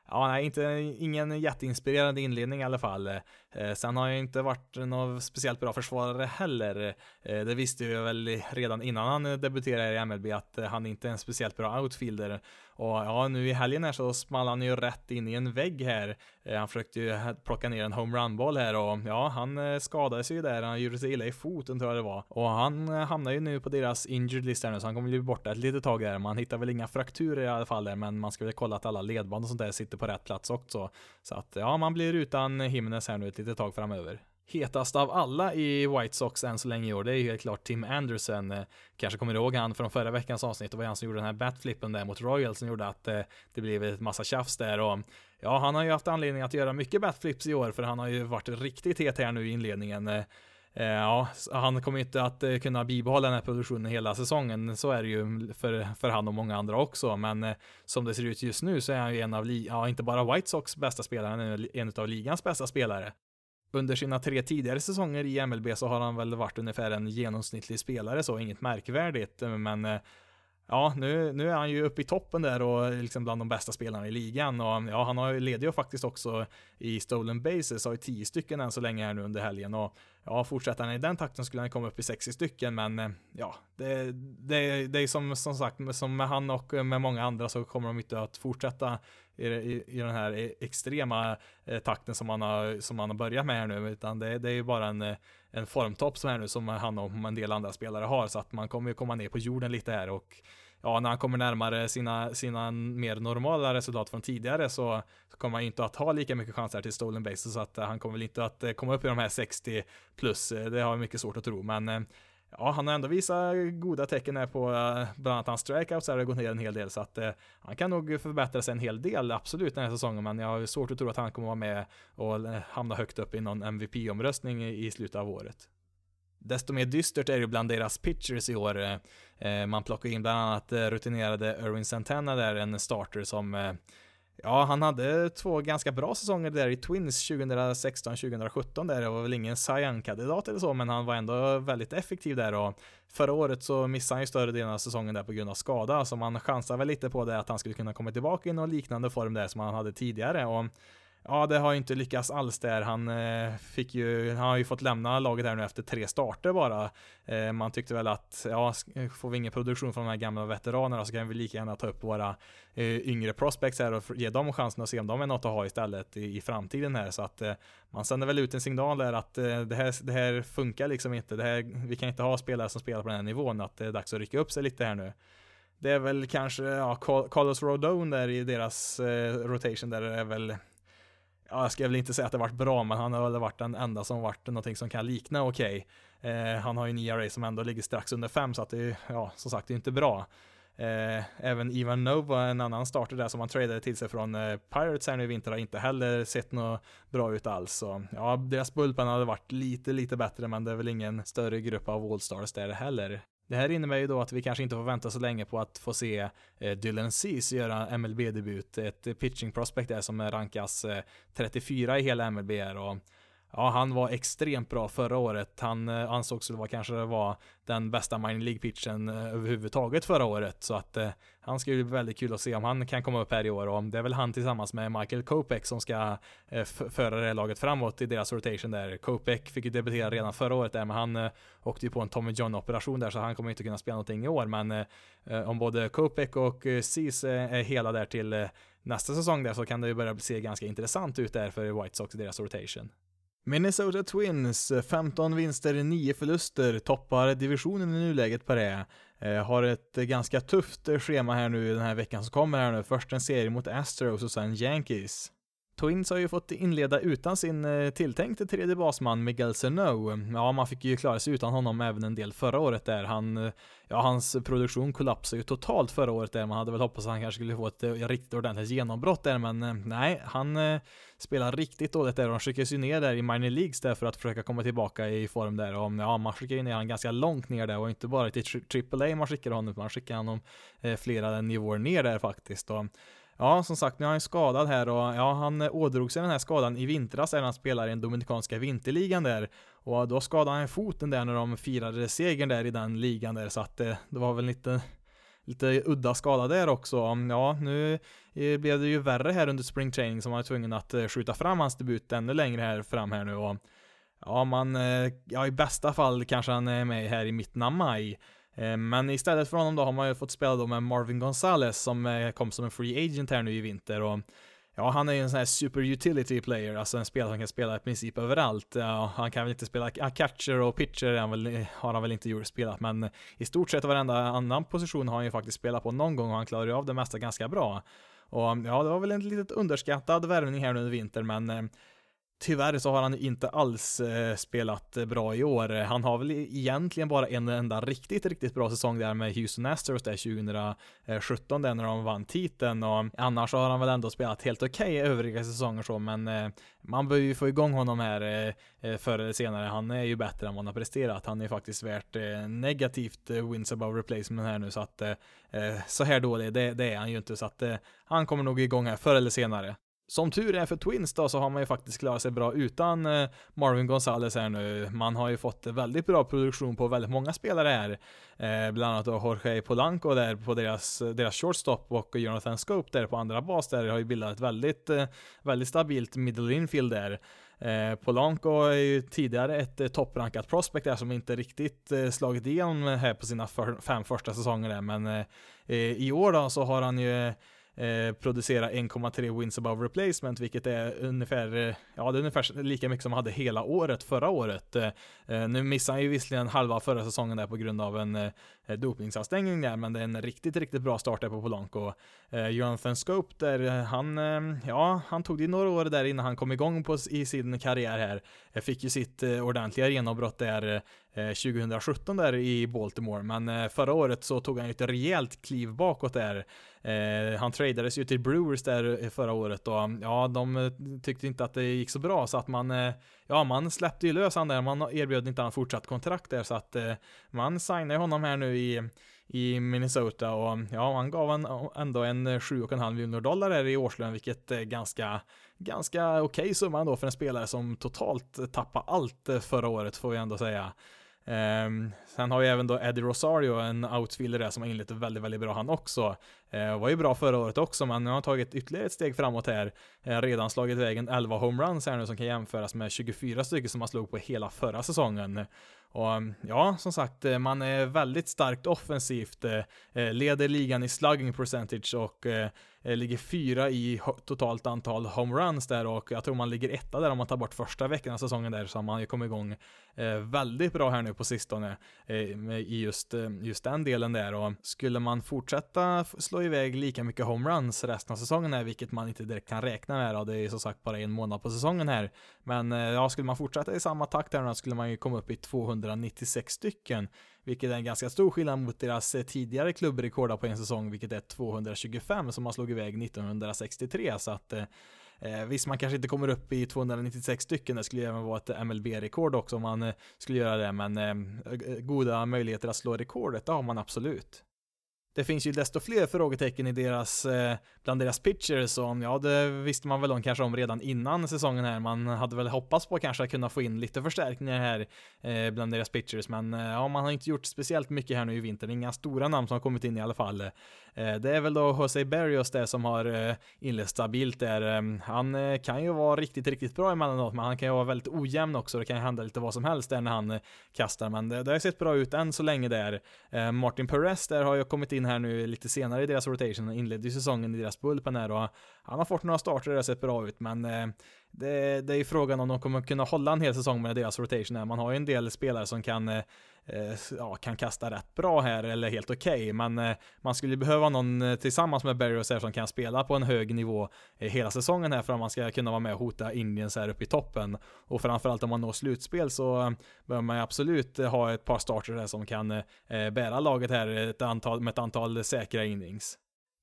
Ja, nej, inte, ingen jätteinspirerande inledning i alla fall. Eh, sen har jag inte varit någon speciellt bra försvarare heller. Eh, det visste jag väl redan innan han debuterade i MLB att han inte är en speciellt bra outfielder. Och ja, nu i helgen här så small han ju rätt in i en vägg här. Eh, han försökte ju plocka ner en homerun-boll här och ja, han eh, skadade sig ju där. Han gjorde sig illa i foten tror jag det var. Och han eh, hamnar ju nu på deras injured list här nu, så han kommer bli borta ett litet tag där. Man hittar väl inga frakturer i alla fall där, men man ska väl kolla att alla ledband och sånt där sitter på rätt plats också. Så att ja, man blir utan Himnes här nu ett litet tag framöver hetast av alla i White Sox än så länge i år, det är ju helt klart Tim Anderson. Eh, kanske kommer ihåg han från förra veckans avsnitt, det var han som gjorde den här batflippen där mot Royals som gjorde att eh, det blev ett massa tjafs där och ja, han har ju haft anledning att göra mycket batflips i år för han har ju varit riktigt het här nu i inledningen. Eh, ja, han kommer inte att kunna bibehålla den här produktionen hela säsongen. Så är det ju för, för han och många andra också. Men som det ser ut just nu så är han ju en av, ja, inte bara White Sox bästa spelare, han är en av ligans bästa spelare under sina tre tidigare säsonger i MLB så har han väl varit ungefär en genomsnittlig spelare så, inget märkvärdigt. Men eh, ja, nu, nu är han ju uppe i toppen där och liksom bland de bästa spelarna i ligan. Och ja, han har, leder ju faktiskt också i stolen bases, har ju tio stycken än så länge här nu under helgen. Och ja, fortsätter han i den takten skulle han komma upp i 60 stycken, men eh, ja, det, det, det är som, som sagt, som med han och med många andra så kommer de inte att fortsätta i, i, i den här e, extrema eh, takten som man, har, som man har börjat med här nu, utan det, det är ju bara en, eh, en formtopp som är nu som han och en del andra spelare har, så att man kommer ju komma ner på jorden lite här och ja, när han kommer närmare sina, sina mer normala resultat från tidigare så, så kommer han inte att ha lika mycket chanser till stolen bases så att eh, han kommer väl inte att eh, komma upp i de här 60 plus. Det har jag mycket svårt att tro, men ja, han har ändå visat goda tecken här på eh, bland annat hans strikeouts har gått ner en hel del så att eh, han kan nog förbättra sig en hel del absolut den här säsongen men jag har svårt att tro att han kommer vara med och eh, hamna högt upp i någon MVP-omröstning i, i slutet av året. Desto mer dystert är det bland deras pitchers i år. Eh, man plockar in bland annat rutinerade Erwin Santana där, en starter som Ja, han hade två ganska bra säsonger där i Twins 2016-2017 där. Det var väl ingen Cyan-kandidat eller så, men han var ändå väldigt effektiv där och förra året så missade han ju större delen av säsongen där på grund av skada, så man chansar väl lite på det att han skulle kunna komma tillbaka i någon liknande form där som han hade tidigare och Ja, det har ju inte lyckats alls där. Han eh, fick ju, han har ju fått lämna laget här nu efter tre starter bara. Eh, man tyckte väl att, ja, får vi ingen produktion från de här gamla veteranerna så kan vi lika gärna ta upp våra eh, yngre prospects här och ge dem chansen att se om de är något att ha istället i, framtiden här. Så att man sänder väl ut en signal där att det, här, det här funkar liksom inte. Det här, vi kan inte ha spelare som spelar på den här nivån, att det är dags att rycka upp sig lite här nu. Det är väl kanske, ja, Carlos Rodone där i deras rotation där är väl ja, jag ska väl inte säga att det varit bra, men han har väl varit den enda som varit någonting som kan likna okej. Okay. Eh, han har ju en ERA som ändå ligger strax under fem, så att det är, ja, som sagt, det är inte bra. Eh, även Ivan Nova, en annan starter där som han tradade till sig från eh, Pirates här nu i vinter, har inte heller sett något bra ut alls. Så, ja, deras bullpen hade varit lite, lite bättre, men det är väl ingen större grupp av All-Stars där heller. Det här innebär ju då att vi kanske inte får vänta så länge på att få se eh, Dylan Cease göra MLB-debut. Ett pitching prospect där som rankas eh, 34 i hela MLB och Ja, han var extremt bra förra året. Han eh, ansågs vara kanske var den bästa minor League-pitchen eh, överhuvudtaget förra året. Så att eh, han ska ju bli väldigt kul att se om han kan komma upp här i år. Och det är väl han tillsammans med Michael Kopek som ska eh, föra det här laget framåt i deras rotation där. Kopek fick ju debutera redan förra året där, men han eh, åkte ju på en Tommy John-operation där, så han kommer inte kunna spela någonting i år. Men eh, eh om både Kopek och eh, eh är hela där till eh, nästa säsong där så kan det ju börja se ganska intressant ut där för White Sox i deras rotation. Minnesota Twins, eh, 15 vinster, 9 förluster, toppar divisionen i nuläget på det. Eh, har ett eh, ganska tufft eh, schema här nu den här veckan som kommer här nu. Först en serie mot Astros och sen Yankees. Twins har ju fått inleda utan sin eh, tilltänkte tredje basman Miguel Sano. Ja, man fick ju klara sig utan honom även en del förra året där. Han, eh, ja, hans produktion kollapsade ju totalt förra året där. Man hade väl hoppats att han kanske skulle få ett eh, riktigt ordentligt genombrott där, men nej, han spelar riktigt dåligt där och han skickas ju ner där i minor leagues där för att försöka komma tillbaka i form där och ja, man skickar ju ner honom ganska långt ner där och inte bara till AAA man skickar honom, man skickar honom flera nivåer ner där faktiskt och Ja, som sagt, nu är han skadad här och ja, han ådrog sig den här skadan i vintras när han spelade i den dominikanska vinterligan där. Och då skadade han foten där när de firade segern där i den ligan där, så att det, det var väl lite lite udda skada där också. Ja, nu eh, blev det ju värre här under spring training som man var tvungen att eh, skjuta fram hans debut ännu längre här fram här nu och ja, man, ja i bästa fall kanske han är med här i mitten av maj. Eh, men istället för honom då har man ju fått spela då med Marvin Gonzales som eh, kom som en free agent här nu i vinter och Ja, han är ju en sån här super utility player, alltså en spelare som kan spela i princip överallt. Ja, han kan väl inte spela ah, catcher och pitcher han väl, eh, har han väl inte gjort, spelat, men i stort sett varenda annan position har han ju faktiskt spelat på någon gång och han klarar ju av det mesta ganska bra. Och ja, det var väl en litet underskattad värvning här nu under vintern, men Tyvärr så har han inte alls eh, spelat bra i år. Han har väl e-, egentligen bara en enda riktigt, riktigt bra säsong där med Houston Astros där 2017 där när de vann titeln och annars så har han väl ändå spelat helt okej okay övriga säsonger så men eh, man bör ju få igång honom här eh, förr eller senare. Han är ju bättre än vad han har presterat. Han är faktiskt värt negativt wins above replacement här nu så att så här dålig, det, det, är han ju inte så att han kommer nog igång här förr eller senare. Som tur är för Twins då så har man ju faktiskt klarat sig bra utan eh, Marvin Gonzales här nu. Man har ju fått väldigt bra produktion på väldigt många spelare här. Eh, bland annat då Jorge Polanco där på deras, deras shortstop och Jonathan Scope där på andra bas där har ju bildat ett väldigt, eh, väldigt stabilt middle infield där. Eh, Polanco är ju tidigare ett eh, topprankat prospect där som inte riktigt eh, slagit igenom här på sina för, fem första säsonger där, men eh, i år då så har han ju eh, producera 1,3 wins above replacement, vilket är ungefär, eh, ja det är ungefär lika mycket som han hade hela året förra året. Eh, eh nu missade han ju visserligen halva förra säsongen där på grund av en eh, dopningsavstängning där, men det är en riktigt, riktigt bra start där på Polanco. Eh, Jonathan Scope där, eh, han, ja, han tog det några år där innan han kom igång på, i sin karriär här. Fick ju sitt ordentliga genombrott där Eh, 2017 där i Baltimore, men eh, förra året så tog han ju ett rejält kliv bakåt där. Eh, han tradades ju till Brewers där förra året och mm, ja, de tyckte inte att det gick så bra så att man, ja, man släppte ju lös han där. Man erbjöd inte han fortsatt kontrakt där så att man signade honom här nu i, i Minnesota och mm, ja, han gav en, ändå en 7,5 miljoner dollar där i årslön, vilket är ganska, ganska okej okay summa ändå för en spelare som totalt tappade allt förra året får vi ändå säga. Um, sen har vi även då Eddie Rosario, en outfielder där som har inlett väldigt, väldigt bra han också. Uh, var ju bra förra året också, men nu har han tagit ytterligare ett steg framåt här. Uh, redan slagit vägen 11 homeruns här nu som kan jämföras med 24 stycken som han slog på hela förra säsongen. Och ehm, ja, som sagt, eh, man är väldigt starkt offensivt, leder ligan i slugging percentage och ligger fyra i totalt antal homeruns där och jag tror man ligger etta där om man tar bort första veckan av säsongen där så har man ju kommit igång Eh, väldigt bra här nu på sistone eh, i just, eh, just den delen där. Och skulle man fortsätta slå iväg lika mycket homeruns resten av säsongen här, vilket man inte direkt kan räkna med då, det är som sagt bara en månad på säsongen här, men ja, skulle man fortsätta i samma takt här då skulle man ju komma upp i 296 stycken, vilket är en ganska stor skillnad mot deras tidigare klubbrekord på en säsong, vilket är 225 som man slog iväg 1963, så att eh, visst, man kanske inte kommer upp i 296 stycken, det skulle även vara ett MLB-rekord också om man eh, skulle göra det, men eh, goda möjligheter att slå rekordet, det har man absolut. Det finns ju desto fler frågetecken i deras, eh, bland deras pitchers som, ja det visste man väl om kanske om redan innan säsongen här. Man hade väl hoppats på kanske att kunna få in lite förstärkningar här eh, bland deras pitchers, men eh, ja, man har inte gjort speciellt mycket här nu i vinter. Inga stora namn som har kommit in i alla fall. Eh, Eh, det är väl då Jose Berrios det som har eh, inlett stabilt där. Ehm, han eh, kan ju vara riktigt, riktigt bra emellanåt, men han kan ju vara väldigt ojämn också. Det kan ju hända lite vad som helst där när han kastar, men det, det har sett bra ut än så länge där. Ehm, Martin Perez där har ju kommit in här nu lite senare i deras rotation och inledde ju säsongen i deras bullpen här och han har fått några starter och det har sett bra ut men det, det är ju frågan om de kommer kunna hålla en hel säsong med deras rotation här. Man har ju en del spelare som kan, Eh, ja, kan kasta rätt bra här eller helt okej, okay, men eh, man skulle behöva någon eh, tillsammans med Barrios här som kan spela på en hög nivå hela säsongen här för att man ska kunna vara med och hota Indiens här uppe i toppen. Och framförallt om man når slutspel så behöver man absolut ha ett par starter här som kan bära laget här ett antal, med ett antal säkra innings.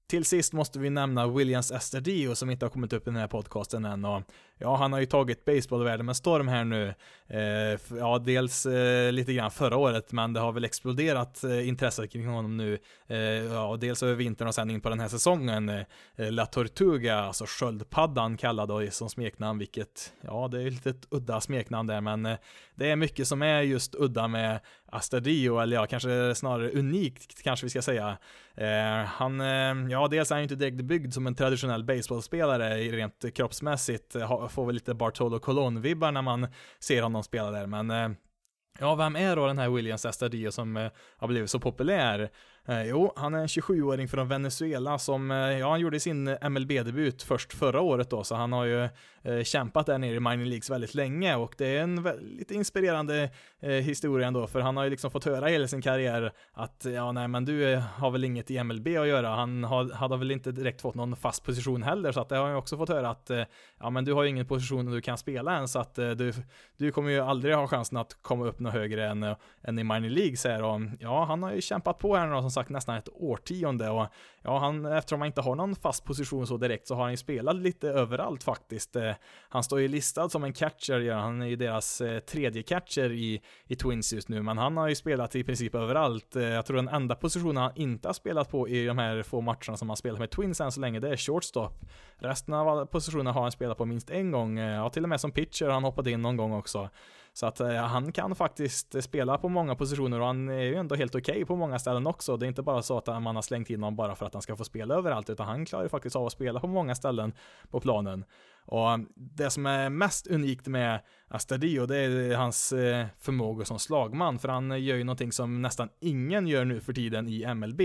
Till sist måste vi nämna Williams Estadio som inte har kommit upp i den här podcasten än och ja, han har ju tagit baseballvärlden med storm här nu. Eh, ja, dels eh, lite grann förra året, men det har väl exploderat eh, intresset kring honom nu. Eh, ja, dels över vintern och sen in på den här säsongen. Eh, La Tortuga, alltså sköldpaddan kallad då, som smeknamn, vilket, ja, det är lite ett udda smeknamn där, men eh, det är mycket som är just udda med Astadio, eller ja, kanske snarare unikt kanske vi ska säga. Eh, han, eh, ja, dels är han ju inte direkt byggd som en traditionell baseballspelare rent kroppsmässigt, får väl lite Bartolo Colon-vibbar när man ser honom spela där, men eh, Ja, vem är då den här Williams Estadio som eh, har blivit så populär? Eh, jo, han är en 27-åring från Venezuela som, eh, ja, han gjorde sin eh, MLB-debut först förra året då, så han har ju eh, kämpat där nere i minor leagues väldigt länge och det är en väldigt inspirerande eh, historia ändå, för han har ju liksom fått höra hela sin karriär att, ja, nej, men du eh, har väl inget i MLB att göra. Han har, hade väl inte direkt fått någon fast position heller, så att det har han ju också fått höra att, ja, men du har ju ingen position du kan spela än, så att du, du kommer ju aldrig ha chansen att komma upp något högre än, än i minor leagues här och ja, han har ju kämpat på här nu som sagt nästan ett årtionde och ja, han, eftersom han inte har någon fast position så direkt så har han ju spelat lite överallt faktiskt. Eh, han står ju listad som en catcher, han är ju deras eh, tredje catcher i, i Twins just nu, men han har ju spelat i princip överallt. Eh, jag tror den enda positionen han inte har spelat på i de här få matcherna som han spelat med Twins än så länge, det är shortstop. Resten av positionerna har han spelat på minst en gång, ja till och med som pitcher har han hoppat in någon gång också. Så att eh, han kan faktiskt spela på många positioner och han är ju ändå helt okej okay på många ställen också. Det är inte bara så att man har slängt in honom bara för att han ska få spela överallt, utan han klarar ju faktiskt av att spela på många ställen på planen. Och eh, det som är mest unikt med Astadio, det är hans förmågor förmåga som slagman, för han eh, gör ju någonting som nästan ingen gör nu för tiden i MLB.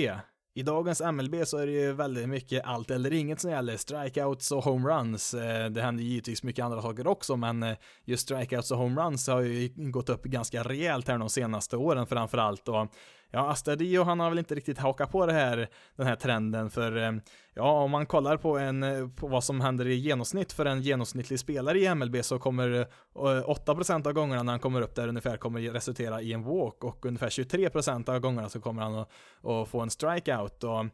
I dagens MLB så är det ju väldigt mycket allt eller inget som gäller. Strikeouts och homeruns. Eh, det händer givetvis mycket andra saker också, men eh, just strikeouts och homeruns har ju gått upp ganska rejält här de senaste åren framförallt. Och Ja, Astadio han har väl inte riktigt hakat på det här, den här trenden för eh, ja, om man kollar på, en, eh, på vad som händer i genomsnitt för en genomsnittlig spelare i MLB så kommer eh, 8% av gångerna när han kommer upp där ungefär kommer resultera i en walk och ungefär 23% av gångerna så kommer han att, att få en strikeout. Och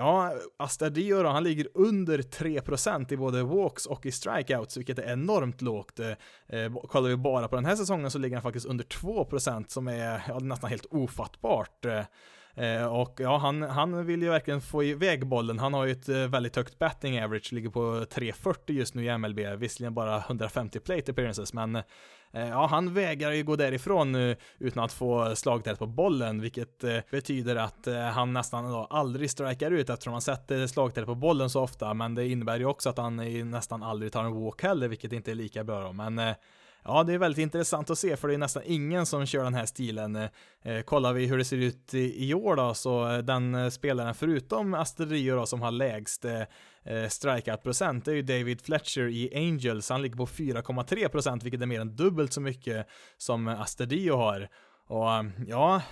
Ja, Astadio då, han ligger under 3% i både walks och i strikeouts, vilket är enormt lågt. Eh, eh, kollar vi bara på den här säsongen så ligger han faktiskt under 2% som är ja, nästan helt ofattbart. Eh, och ja, han, han vill ju verkligen få iväg bollen. Han har ju ett eh, väldigt högt batting average, ligger på 3.40 just nu i MLB, visserligen bara 150 plate appearances, men eh, Eh, ja, han vägrar ju gå därifrån nu utan att få slagtätt på bollen, vilket eh, betyder att eh, han nästan då aldrig strikar ut eftersom han sätter slagtätt på bollen så ofta, men det innebär ju också att han nästan aldrig tar en walk heller, vilket inte är lika bra då, men Ja, det är väldigt intressant att se för det är nästan ingen som kör den här stilen. Eh, kollar vi hur det ser ut i, i år då, så den spelaren förutom Asterio då som har lägst eh, eh, strikeout-procent, det är ju David Fletcher i Angels. Han ligger på 4,3% vilket är mer än dubbelt så mycket som eh, Astadio har. Och eh, ja,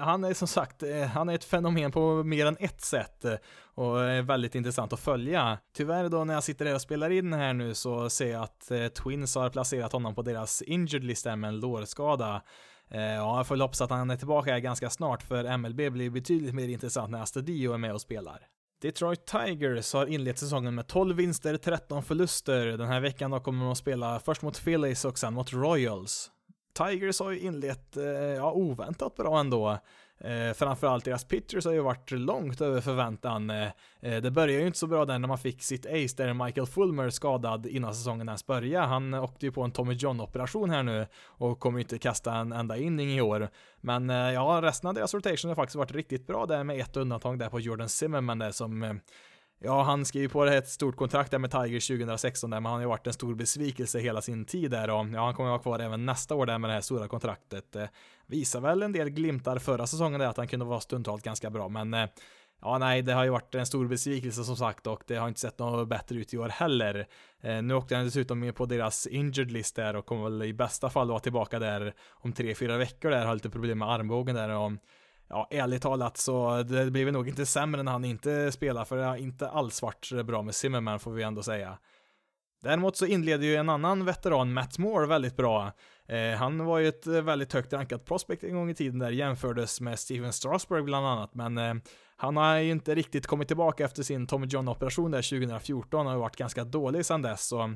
han är som sagt, eh, han är ett fenomen på mer än ett sätt och är väldigt intressant att följa. Tyvärr då när jag sitter här och spelar in här nu så ser jag att Twins har placerat honom på deras injured lista med en lårskada. Ja, jag får hoppas att han är tillbaka ganska snart för MLB blir betydligt mer intressant när Astadio är med och spelar. Detroit Tigers har inlett säsongen med 12 vinster, 13 förluster. Den här veckan då kommer de att spela först mot Phillies och sen mot Royals. Tigers har ju inlett, eh, ja, oväntat bra ändå. Eh, framförallt deras pitchers har ju varit långt över förväntan. Eh, eh, det började ju inte så bra där när man fick sitt ace där Michael Fulmer skadad innan säsongen ens började. Han åkte ju på en Tommy John-operation här nu och kommer inte kasta en enda inning i år. Men eh, ja, resten av deras rotation har faktiskt varit riktigt bra där med ett undantag där på Jordan Zimmerman där som eh, Ja, han skrev ju på det ett stort kontrakt där med Tigers 2016 där, men han har ju varit en stor besvikelse hela sin tid där och ja, han kommer vara kvar även nästa år där med det här stora kontraktet. Eh, visar väl en del glimtar förra säsongen där att han kunde vara stundtals ganska bra, men eh, Ja, nej, det har ju varit en stor besvikelse som sagt och det har inte sett något bättre ut i år heller. Eh, nu åkte han dessutom med på deras injured list där och kommer väl i bästa fall vara tillbaka där om tre, fyra veckor där, har lite problem med armbågen där och ja, ärligt talat så det blir nog inte sämre när han inte spelar, för det har inte alls varit bra med Zimmerman får vi ändå säga. Däremot så inleder ju en annan veteran, Matt Moore, väldigt bra. Eh, han var ju ett väldigt högt rankat prospect en gång i tiden där, jämfördes med Steven Strasberg bland annat, men eh, han har ju inte riktigt kommit tillbaka efter sin Tommy John-operation där 2014, han har ju varit ganska dålig sedan dess, så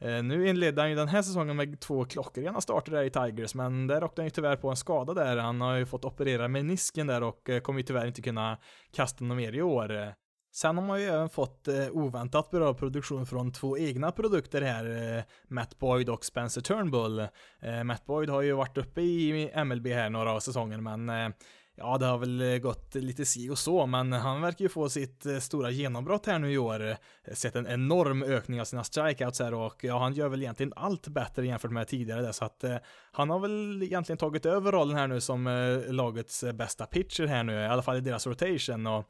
Eh, nu inledde han ju den här säsongen med två klockrena starter där i Tigers, men där åkte han ju tyvärr på en skada där. Han har ju fått operera menisken där och eh, kommer ju tyvärr inte kunna kasta något mer i år. Sen har man ju även fått eh, oväntat bra produktion från två egna produkter här, Matt Boyd och Spencer Turnbull. Matt Boyd har ju varit uppe i MLB här några av säsongen, men Ja, det har väl eh, gått lite si och så, men han verkar ju få sitt eh, stora genombrott här nu i år. Eh, sett en enorm ökning av sina strikeouts här och ja, han gör väl egentligen allt bättre jämfört med tidigare där, så att han har väl egentligen tagit över rollen här nu som lagets bästa pitcher här nu, i alla fall i deras rotation och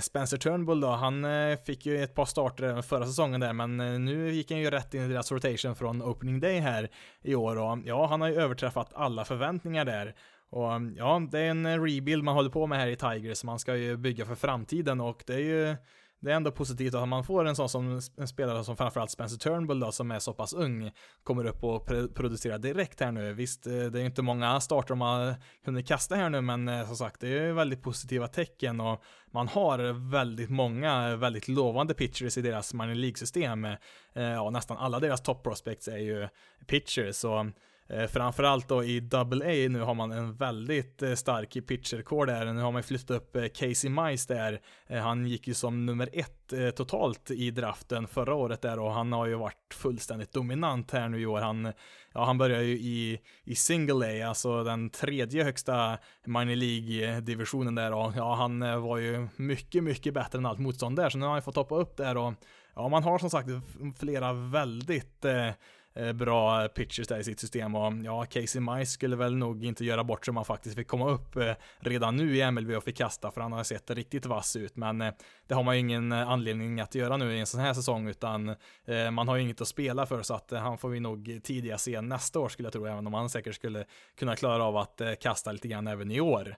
Spencer Turnbull då, han fick ju ett par starter även förra säsongen där, men nu gick han ju rätt in i deras rotation från opening day här i år och ja, han har ju överträffat alla förväntningar där. Och um, ja, det är en eh, rebuild man håller på med här i Tigers, man ska ju bygga för framtiden och det är ju det är ändå positivt att man får en sån som en spelare som framförallt Spencer Turnbull då, som är så pass ung, kommer upp och producerar direkt här nu. Visst, eh, det är inte många starter man hunnit kasta här nu, men eh, som sagt, det är väldigt positiva tecken och man har väldigt många väldigt lovande pitchers i deras minor League-system. Ja, nästan alla deras top prospects är ju pitchers, så Eh, framförallt då i Double A nu har man en väldigt eh, stark pitchercore där. Nu har man flyttat upp eh, Casey Mice där. Eh, han gick ju som nummer ett eh, totalt i draften förra året där och han har ju varit fullständigt dominant här nu i år. Han, ja, han börjar ju i, i Single A, alltså den tredje högsta minor League-divisionen där och ja, han eh, var ju mycket, mycket bättre än allt motstånd där, så nu har han fått hoppa upp där och ja, man har som sagt flera väldigt Eh, Eh, bra pitchers där i sitt system. Och ja, Casey Mice skulle väl nog inte göra bort sig om han faktiskt fick komma upp eh, redan nu i MLB och fick kasta för han har sett riktigt vass ut. Men eh, det har man ju ingen anledning att göra nu i en sån här säsong utan man har ju inget att spela för. Så att han får vi nog tidigast se nästa år skulle jag tro även om han säkert skulle kunna klara av att kasta lite grann även i år.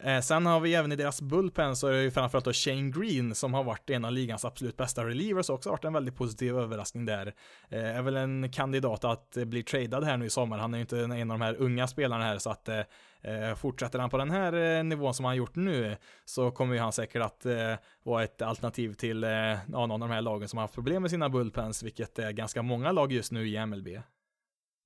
Eh, sen har vi även i deras bullpen så är det ju framförallt då Shane Green som har varit en av ligans absolut bästa relievers också varit en väldigt positiv överraskning där. Eh, är väl en kandidat att eh, bli tradad här nu i sommar. Han är ju inte en av de här unga spelarna här så att eh, eh fortsätter han på den här eh, nivån som han gjort nu så kommer ju han säkert att eh, vara ett alternativ till eh, någon av de här lagen som har haft problem med sina bullpens, vilket är ganska många lag just nu i MLB.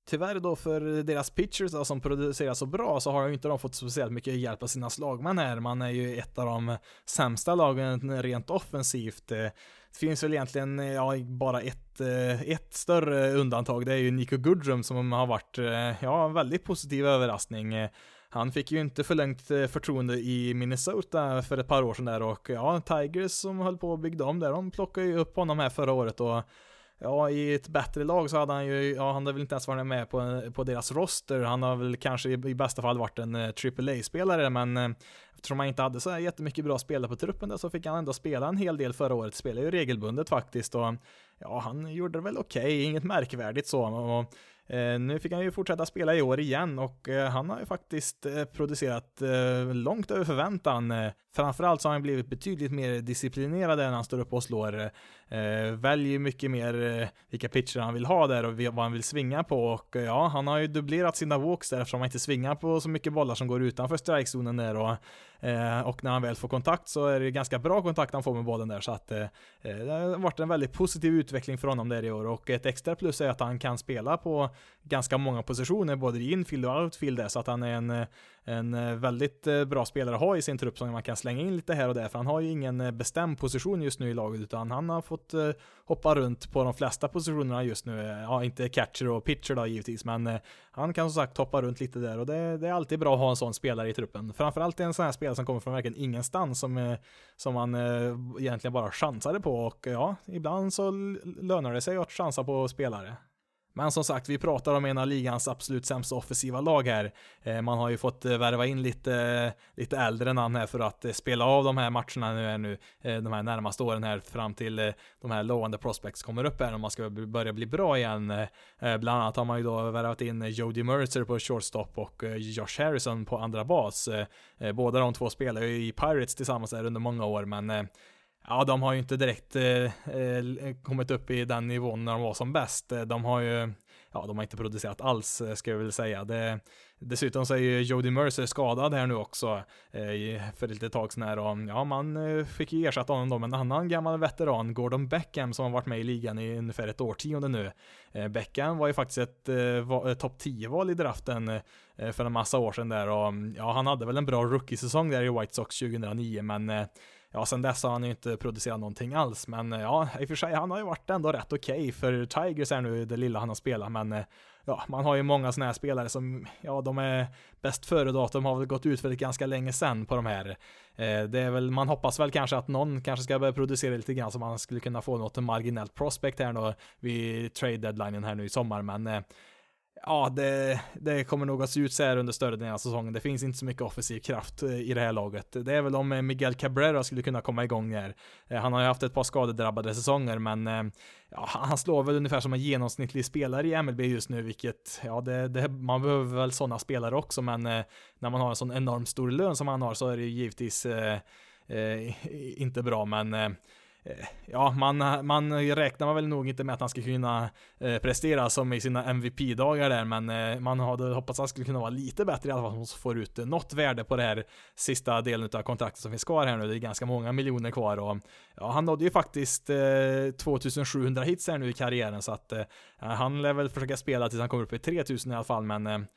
Tyvärr då för deras pitchers då, som producerar så bra så har ju inte de fått speciellt mycket hjälp av sina slagmän här. Man är ju ett av de sämsta lagen rent offensivt. Eh, det finns väl egentligen eh, ja, bara ett, eh, ett större undantag. Det är ju Nico Goodrum som har varit ja, en väldigt positiv överraskning. Han fick ju inte förlängt förtroende i Minnesota för ett par år sedan där och ja, Tigers som höll på att bygga om där, de plockade ju upp honom här förra året och Ja, i ett bättre lag så hade han ju, ja, han hade väl inte ens varit med på, på deras roster. Han har väl kanske i, i bästa fall varit en eh, AAA-spelare, men eh, eftersom han inte hade så här jättemycket bra spelare på truppen där så fick han ändå spela en hel del förra året. Spelade ju regelbundet faktiskt och ja, han gjorde det väl okej, okay, inget märkvärdigt så. Och, Eh, nu fick han ju fortsätta spela i år igen och eh, han har ju faktiskt eh, producerat eh, långt över förväntan. Eh, Framförallt så har han blivit betydligt mer disciplinerad när han står upp och slår. Eh, väljer mycket mer eh, vilka pitcher han vill ha där och vad han vill svinga på. Och eh, ja, han har ju dubblerat sina walks där eftersom han inte svingar på så mycket bollar som går utanför strikezonen där och och när han väl får kontakt så är det ganska bra kontakt han får med bollen där. Så att det har varit en väldigt positiv utveckling för honom där i år. Och ett extra plus är att han kan spela på ganska många positioner, både i infield och outfield där, så att han är en, en eh, väldigt eh, bra spelare att ha i sin trupp som man kan slänga in lite här och där, för han har ju ingen eh, bestämd position just nu i laget, utan han har fått hoppa runt på de flesta positionerna just nu. Ja, inte catcher och pitcher då givetvis, men han kan som sagt hoppa runt lite där och det, det är alltid bra att ha en sån spelare i truppen. Framförallt en sån här spelare som kommer från verkligen ingenstans, som, som man egentligen bara chansade på och ja, ibland så lönar det sig att chansa på spelare. Men som sagt, vi pratar om en av ligans absolut sämsta offensiva lag här. Eh, man har ju fått eh, värva in lite, eh, lite äldre namn här för att spela av de här matcherna nu, är nu de här närmaste åren här fram till de här lovande prospects kommer upp här och man ska börja bli bra igen. Bland annat har man ju då värvat in Jody Mercer på shortstop och Josh Harrison på andra bas. Båda de två spelar ju i Pirates tillsammans här under många år, men Ja, de har ju inte direkt eh, eh, kommit upp i den nivån när de var som bäst. Eh, de har ju, ja, de har inte producerat alls, eh, ska jag väl säga. Det, dessutom så är ju Jody Mercer skadad här nu också eh, för lite tag sedan här och ja, man fick ju ersätta honom då med en annan gammal veteran, Gordon Beckham, som har varit med i ligan i ungefär ett årtionde nu. Eh, Beckham var ju faktiskt ett eh, topp 10-val i draften för en massa år sedan där och ja, han hade väl en bra rookie-säsong där i White Sox 2009, men ja, sen dess har han ju inte producerat någonting alls, men eh, ja, i och för sig, han har ju varit ändå rätt okej okay för Tigers är nu det lilla han har spelat, men eh, ja, man har ju många sådana här spelare som, ja, de är bäst före-datum har väl gått ut för ganska länge sedan på de här. Eh, det är väl, man hoppas väl kanske att någon kanske ska börja producera lite grann så man skulle kunna få något marginellt prospect här då vid trade deadlinen här nu i sommar, men eh, ja, det, det kommer nog att se ut så här under större delen av säsongen. Det finns inte så mycket offensiv kraft eh, i det här laget. Det är väl om eh, Miguel Cabrera skulle kunna komma igång här. Eh, han har ju haft ett par skadedrabbade säsonger, men ja, han slår väl ungefär som en genomsnittlig spelare i MLB just nu, vilket, ja, det, det, man behöver väl sådana spelare också, men när man har en sån enormt stor lön som han har så är det ju givetvis eh, inte bra, men Eh, Eh, ja, man, eh, man räknar väl nog inte med att han ska kunna eh, prestera som i sina MVP-dagar där, men eh, man hade hoppats att han skulle kunna vara lite bättre i alla fall, så får ut något värde på det här sista delen av kontraktet som finns kvar här nu. Det är ganska många miljoner kvar och ja, han nådde ju faktiskt eh, 2700 hits här nu i karriären, så att han lär väl försöka spela tills han kommer upp i 3000 i alla fall, men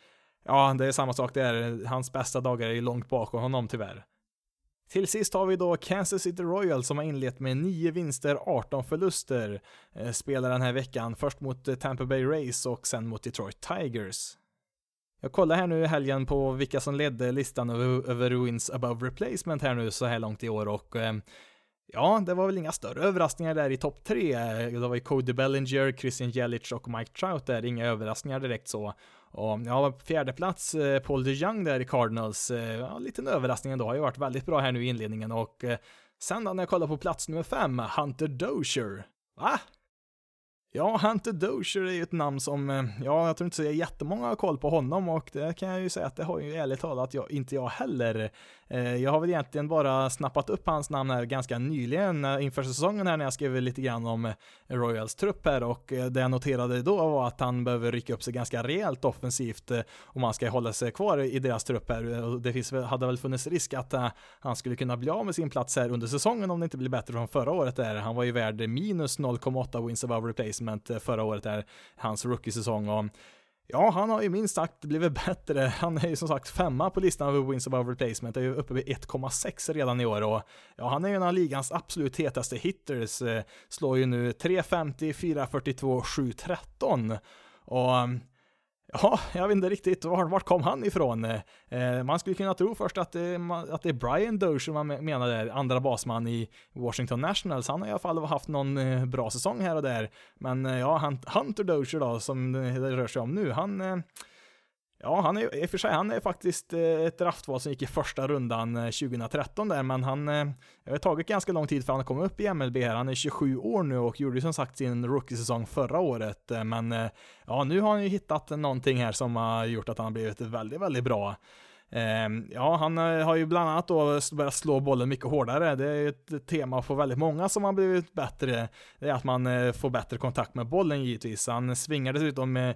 ja, det är samma sak där. Hans bästa dagar är långt bakom honom tyvärr. Till sist har vi då Kansas City Royals som har inlett med 9 vinster, 18 förluster. Eh, spelar den här veckan först mot eh, Tampa Bay Rays och sen mot Detroit Tigers. Jag kollar här nu i helgen på vilka som ledde listan över, över wins above replacement här nu så här långt i år och eh, Ja, det var väl inga större överraskningar där i topp tre. Det var ju Cody Bellinger, Christian Jelic och Mike Trout där, inga överraskningar direkt så. Och ja, fjärde plats eh, Paul DeJong där i Cardinals. Eh, ja, liten överraskning ändå, har ju varit väldigt bra här nu i inledningen och eh, sen då när jag kollar på plats nummer fem, Hunter Dozier. Va? Ja, Hunter Dozier är ju ett namn som, ja, jag tror inte så jättemånga har koll på honom och det kan jag ju säga att det har ju ärligt talat jag, inte jag heller. Eh, jag har väl egentligen bara snappat upp hans namn här ganska nyligen eh, inför säsongen här när jag skrev lite grann om eh, Royals trupp här och det jag noterade då var att han behöver rycka upp sig ganska rejält offensivt om han ska hålla sig kvar i deras trupp här. Det finns, hade väl funnits risk att han skulle kunna bli av med sin plats här under säsongen om det inte blir bättre från förra året där. Han var ju värd minus 0,8 wins above replacement förra året där, hans rookie-säsong och Ja, han har ju minst sagt blivit bättre. Han är ju som sagt femma på listan över wins above replacement, är ju uppe vid 1,6 redan i år och ja, han är ju en av ligans absolut hetaste hitters. Eh, slår ju nu 350, 442, 713 och Ja, jag vet inte riktigt var, vart kom han ifrån? Eh, man skulle kunna tro först att, eh, det, att det är Brian Dozier man menar där, andra basman i Washington Nationals. Han har i alla fall haft någon eh, bra säsong här och där. Men eh, ja, Hunter Dozier då, som det rör sig om nu, han eh, Ja, han är i och för sig, han är faktiskt eh, ett draftval som gick i första rundan eh, 2013 där, men han, eh, det har tagit ganska lång tid för han att komma upp i MLB här. Han är 27 år nu och gjorde som sagt sin rookie-säsong förra året, men ja, nu har han ju hittat någonting här som har gjort att han har blivit väldigt, väldigt bra. Ehm, ja, han eh, har ju bland annat då börjat slå bollen mycket hårdare. Det är ett tema för väldigt många som har blivit bättre. Det är att man eh, får bättre kontakt med bollen givetvis. Han svingar dessutom eh,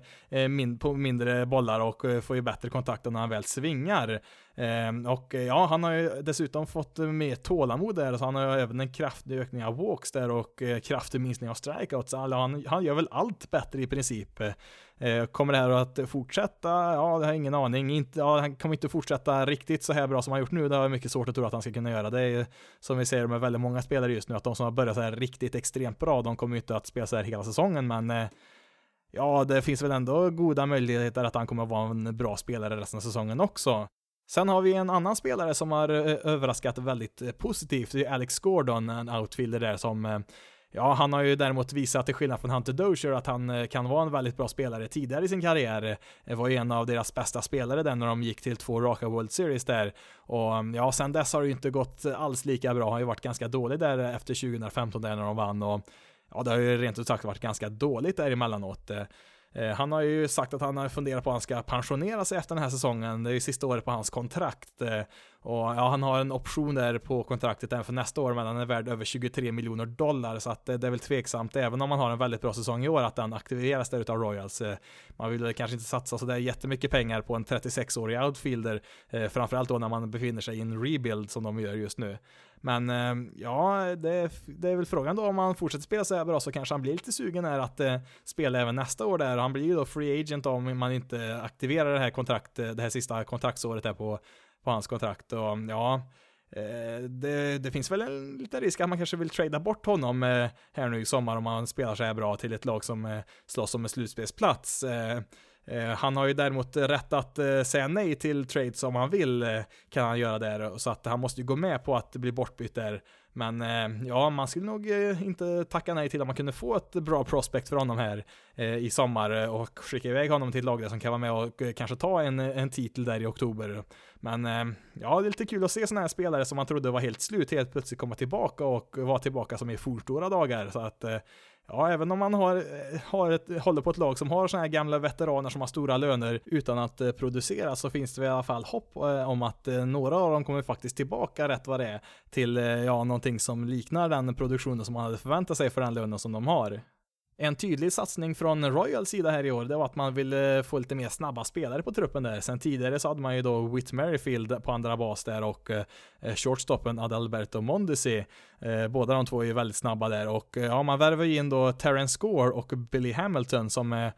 på mindre bollar och får ju bättre kontakt när han väl svingar. Ehm, och eh, ja, han har ju dessutom fått mer tålamod där, så han har ju även en kraftig ökning av walks där och eh, kraftig minskning av strikeouts. Alltså, han, han gör väl allt bättre i princip. Eh, kommer det här att fortsätta? Ja, det har jag ingen aning. Inte, ja, han kommer inte fortsätta riktigt så här bra som han gjort nu. Det har jag mycket svårt att tro att han ska kunna göra. Det är ju som vi ser med väldigt många spelare just nu, att de som har börjat så här riktigt extremt bra, de kommer inte att spela så här hela säsongen, men eh, ja, det finns väl ändå goda möjligheter att han kommer att vara en bra spelare resten av säsongen också. Sen har vi en annan spelare som har eh, överraskat väldigt eh, positivt. Det är Alex Gordon, en outfielder där som eh, Ja, han har ju däremot visat till skillnad från Hunter Dozier att han kan vara en väldigt bra spelare tidigare i sin karriär. Var ju en av deras bästa spelare där när de gick till två raka World Series där. Och mm, ja, sen dess har det ju inte gått alls lika bra. Han har ju varit ganska dålig där efter 2015 där när de vann och ja, det har ju rent ut sagt varit ganska dåligt där emellanåt. Eh, han har ju sagt att han har funderat på att han ska pensionera sig efter den här säsongen. Det är ju sista året på hans kontrakt. Eh, och ja, han har en option där på kontraktet även för nästa år, men han är värd över 23 miljoner dollar, så att eh, det är väl tveksamt, även om man har en väldigt bra säsong i år, att den aktiveras där utav Royals. Eh, man vill kanske inte satsa sådär jättemycket pengar på en 36-årig outfielder, eh, framförallt då när man befinner sig i en rebuild som de gör just nu. Men ja, det, det, är väl frågan då om han fortsätter spela så här bra så kanske han blir lite sugen här att eh, spela även nästa år där. Han blir ju då free agent om man inte aktiverar det här kontraktet, det här sista kontraktsåret där på på hans kontrakt och ja, eh, det, det, finns väl en liten risk att man kanske vill trada bort honom eh, här nu i sommar om han spelar så här bra till ett lag som eh, slåss om en slutspelsplats. Han har ju däremot rätt att säga nej till trades om han vill, kan han göra där, så att han måste ju gå med på att bli bortbytt där men ja, man skulle nog inte tacka nej till att man kunde få ett bra prospect för honom här i sommar och skicka iväg honom till ett lag där som kan vara med och kanske ta en, en titel där i oktober. Men eh, ja, det är lite kul att se sådana här spelare som man trodde var helt slut helt plötsligt komma tillbaka och vara tillbaka som i fornstora dagar. Så att eh, Ja, även om man har, eh, har ett, håller på ett lag som har sådana här gamla veteraner som har stora löner utan att producera så finns det i alla fall hopp om att några av dem kommer faktiskt tillbaka rätt vad det är till ja, någonting som liknar den produktionen som man hade förväntat sig för den lönen som de har. En tydlig satsning från Royals sida här i år, det var att man ville få lite mer snabba spelare på truppen där. Sen tidigare så hade man ju då Whit Merrifield på andra bas där och eh, shortstoppen Adalberto Mondesi. Eh, båda de två är ju väldigt snabba där och eh, ja, man värvar ju in då Terrence Gore och Billy Hamilton som är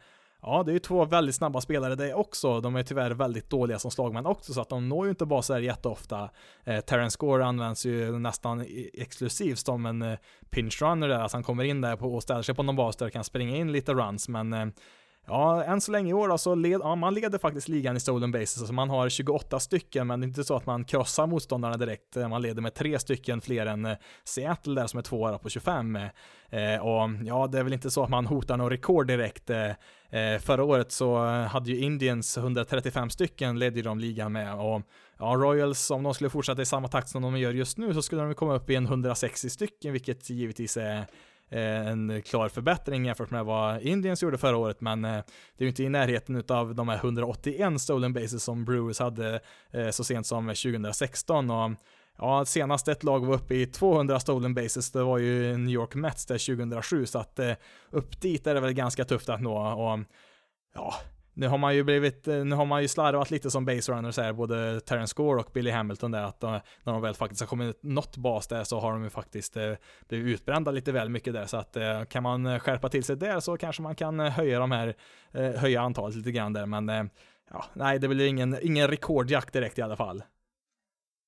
Ja, det är ju två väldigt snabba spelare det också. De är tyvärr väldigt dåliga som slagmän också, så att de når ju inte baser jätteofta. Eh, Terrence Gore används ju nästan exklusivt som en eh, pinch runner där, alltså han kommer in där på, och ställer sig på någon bas där och kan springa in lite runs, men eh, Ja, än så länge i år då, så led, ja, man leder faktiskt ligan i stolen bases, alltså man har 28 stycken, men det är inte så att man krossar motståndarna direkt. Eh, man leder med tre stycken fler än eh, Seattle där som är tvåa på 25. Eh, eh, och ja, det är väl inte så att man hotar någon rekord direkt. Eh, förra året så hade ju Indians 135 stycken, ledde ju de ligan med. Och ja, Royals, om de skulle fortsätta i samma takt som de gör just nu, så skulle de komma upp i en 160 stycken, vilket givetvis är Eh, en klar förbättring jämfört med vad Indians gjorde förra året, men eh, det är ju inte i närheten av de här 181 stolen bases som Brewers hade eh, så sent som 2016 och Ja, senast ett lag var uppe i 200 stolen bases, det var ju New York Mets där 2007, så att upp dit är det väl ganska tufft att nå. Och ja, nu har man ju blivit, eh, nu har man ju slarvat lite som base runners här, både Terrence Gore och Billy Hamilton där, att de, när de väl faktiskt har kommit något bas där så har de ju faktiskt eh, blivit utbrända lite väl mycket där, så att eh, kan man eh, skärpa till sig där så kanske man kan eh, höja de här, höja antalet lite grann där, men ja, nej, det blir ingen, ingen rekordjakt direkt i alla fall.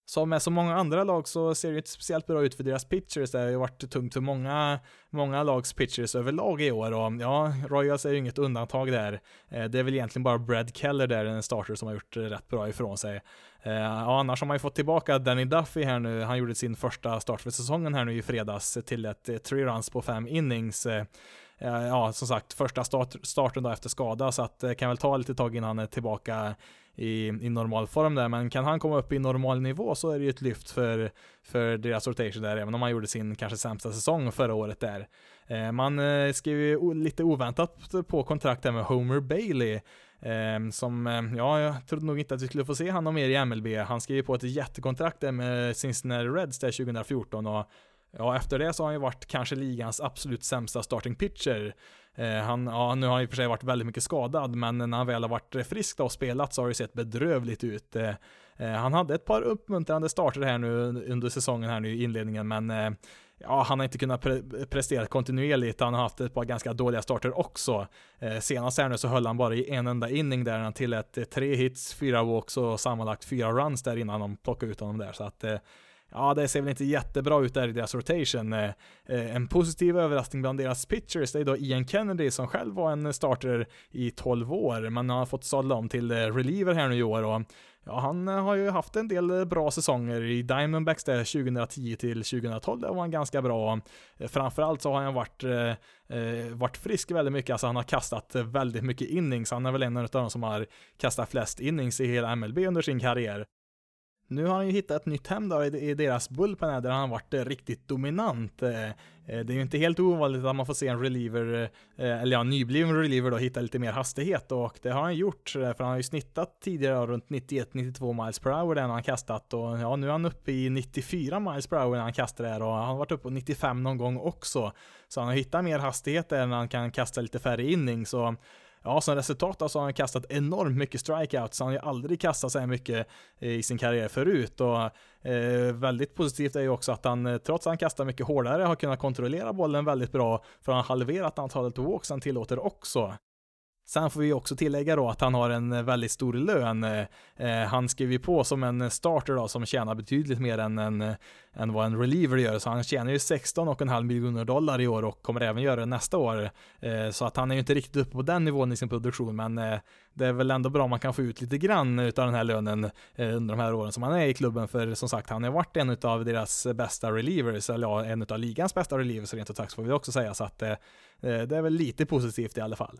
Som med så många andra lag så ser det inte speciellt bra ut för deras pitchers. Det har ju varit tungt för många, många lags pitchers överlag i år och ja, Royals är ju inget undantag där. Eh, det är väl egentligen bara Brad Keller där, en starter som har gjort rätt bra ifrån sig. Eh, ja, annars har man ju fått tillbaka Danny Duffy här nu. Han gjorde sin första start för säsongen här nu i fredags till ett eh, tre runs på fem innings. Ja, som sagt, första start, starten då efter skada, så att det kan väl ta lite tag innan han är tillbaka i, i normal form där, men kan han komma upp i normal nivå så är det ju ett lyft för, för deras rotation där, även om han gjorde sin kanske sämsta säsong förra året där. Eh, man eh, skrev ju lite oväntat på kontrakt där med Homer Bailey, eh, som, ja, jag trodde nog inte att vi skulle få se honom mer i MLB. Han skrev på ett jättekontrakt där med Cincinnati Reds där 2014 och Ja, efter det så har han ju varit kanske ligans absolut sämsta starting pitcher. Eh, han, ja, nu har han i och för sig varit väldigt mycket skadad, men när han väl har varit frisk och spelat så har det sett bedrövligt ut. Eh, eh, han hade ett par uppmuntrande starter här nu under säsongen här nu i inledningen, men ja, han har inte kunnat pre prestera kontinuerligt. Han har haft ett par ganska dåliga starter också. Senast här nu så höll han bara i en enda inning där han tillät tre hits, fyra walks och sammanlagt fyra runs där innan de plockade ut honom där. Så att ja, det ser väl inte jättebra ut där i deras rotation. Eh, eh, en positiv överraskning bland deras pitchers det är då Ian Kennedy som själv var en starter i 12 år, men har fått sadla om till eh, reliever här nu i år och Ja, han har ju haft en del bra säsonger i Diamondbacks där 2010 till 2012, där var han ganska bra. Framförallt så har han varit, eh, varit frisk väldigt mycket, alltså han har kastat väldigt mycket innings, han är väl en av de som har kastat flest innings i hela MLB under sin karriär. Nu har han ju hittat ett nytt hem då i deras bullpen där han varit eh, riktigt dominant. Eh, eh, det är ju inte helt ovanligt att man får se en reliever, eller ja, nybliven reliever då, hitta lite mer hastighet och det har han gjort, för han har ju snittat tidigare runt 91-92 miles per hour där han kastat och ja, nu är han uppe i 94 miles per hour när han kastar där och han har varit uppe på 95 någon gång också. Så han har hittat mer hastighet där när han kan kasta lite färre innings så ja, som resultat så har han kastat enormt mycket strikeouts. Han har ju aldrig kastat så här mycket eh, i sin karriär förut och eh, väldigt positivt är ju också att han, eh, trots att han kastar mycket hårdare, har kunnat kontrollera bollen väldigt bra för han har halverat antalet walks han tillåter också. Sen får vi också tillägga då att han har en eh, väldigt stor lön. Eh, eh, han skriver ju på som en eh, starter då som tjänar betydligt mer än, en, än vad en reliever gör, så han tjänar ju 16,5 miljoner dollar i år och kommer även göra det nästa år. Eh, så att han är ju inte riktigt uppe på den nivån i sin produktion, men eh, det är väl ändå bra om man kan få ut lite grann utav den här lönen under de här åren som han är i klubben, för som sagt, han har varit en av deras bästa relievers, eller ja, en av ligans bästa relievers rent ut sagt får vi också säga, så att det är väl lite positivt i alla fall.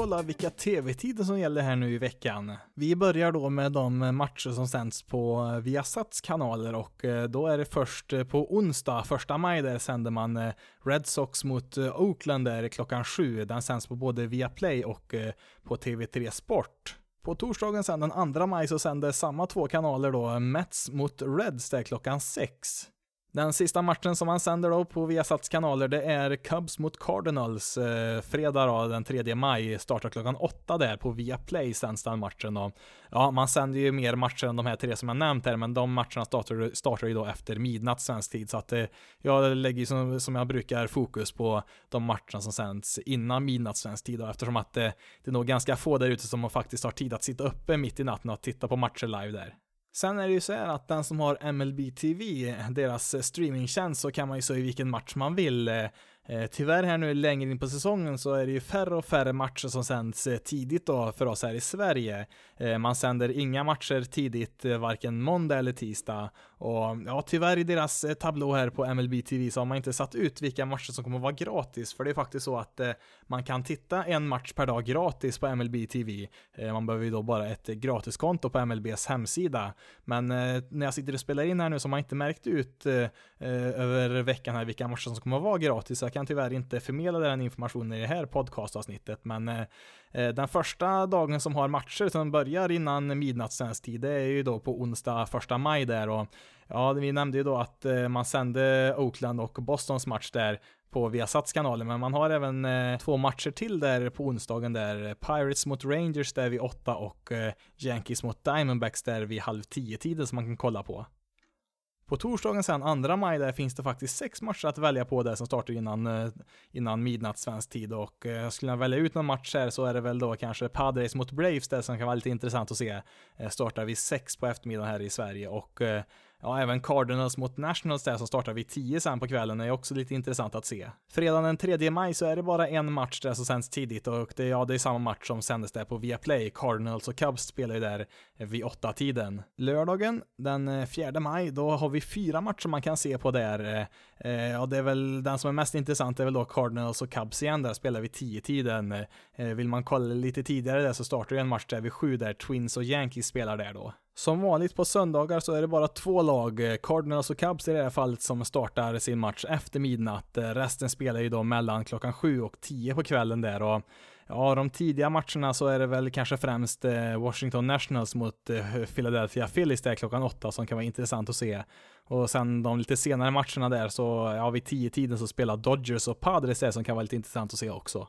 Kolla vilka tv-tider som gäller här nu i veckan. Vi börjar då med de matcher som sänds på Viasats kanaler och eh, då är det först eh, på onsdag, första maj, där sänder man eh, Red Sox mot Oakland där klockan sju. Den sänds på både Viaplay och på TV3 Sport. På torsdagen sen den 2 maj så sänder samma två kanaler då Mets mot Reds där klockan sex. Den sista matchen som man sänder då på Viasats kanaler, det är Cubs mot Cardinals. Eh, fredag då, den 3 maj, startar klockan 8 där på Viaplay sänds den matchen då. Ja, man sänder ju mer matcher än de här tre som jag nämnt här, men de matcherna startar, startar ju då efter midnatt svensk tid, så att eh, jag lägger som, som jag brukar fokus på de matcherna som sänds innan midnatt svensk tid då, eftersom att eh, det är nog ganska få där ute som faktiskt har tid att sitta uppe mitt i natten och titta på matcher live där. Sen är det ju så här att den som har MLB TV, deras eh, streamingtjänst, så kan man ju se vilken match man vill. Eh, eh, tyvärr här nu längre in på säsongen så är det ju färre och färre matcher som sänds tidigt då för oss här i Sverige. Man sänder inga matcher tidigt, varken måndag eller tisdag. Och ja, tyvärr i deras eh, tablå här på MLB TV så har man inte satt ut vilka matcher som kommer att vara gratis, för det är faktiskt så att eh, man kan titta en match per dag gratis på MLB TV. Eh, man behöver ju då bara ett gratiskonto på MLBs hemsida. Men när jag sitter och spelar in här nu så har man inte märkt ut över veckan här vilka matcher som kommer att vara gratis. Så jag kan tyvärr inte förmedla den informationen i det här podcastavsnittet, men eh, Eh, den första dagen som har matcher som börjar innan midnatt svensk tid, det är ju då på onsdag 1 maj där och ja, vi nämnde ju då att eh, man sände Oakland och Bostons match där på Viasats kanaler, men man har även eh, två matcher till där på onsdagen där Pirates mot Rangers där vid åtta och eh, Yankees mot Diamondbacks där vid halv tio tiden som man kan kolla på. På torsdagen sen, 2 maj, där finns det faktiskt sex matcher att välja på där som startar innan, eh, innan midnatt svensk tid och eh, skulle jag välja ut någon match här så är det väl då kanske Padres mot Braves där som kan vara lite intressant att se. Eh, startar vid sex på eftermiddagen här i Sverige och eh, ja, även Cardinals mot Nationals där som startar vid 10 sen på kvällen är också lite intressant att se. Fredagen den 3 maj så är det bara en match där som sänds tidigt och det, ja, det är samma match som sändes där på Viaplay. Cardinals och Cubs spelar ju där vid 8-tiden. Lördagen den eh, 4 maj, då har vi fyra matcher man kan se på där. Eh, eh, ja, det är väl den som är mest intressant är väl då Cardinals och Cubs igen, där spelar vi 10-tiden. Vill man kolla lite tidigare där så startar ju en match där vid 7 där Twins och Yankees spelar där då. Som vanligt på söndagar så är det bara två lag, eh, Cardinals och Cubs i det här fallet, som startar sin match efter midnatt. Eh, resten spelar ju då mellan klockan 7 och 10 på kvällen där och ja, de tidiga matcherna så är det väl kanske främst eh, Washington Nationals mot Philadelphia Phillies där klockan 8 som kan vara intressant att se. Och sen de lite senare matcherna där så, ja, vid 10-tiden så spelar Dodgers och Padres där som kan vara lite intressant att se också.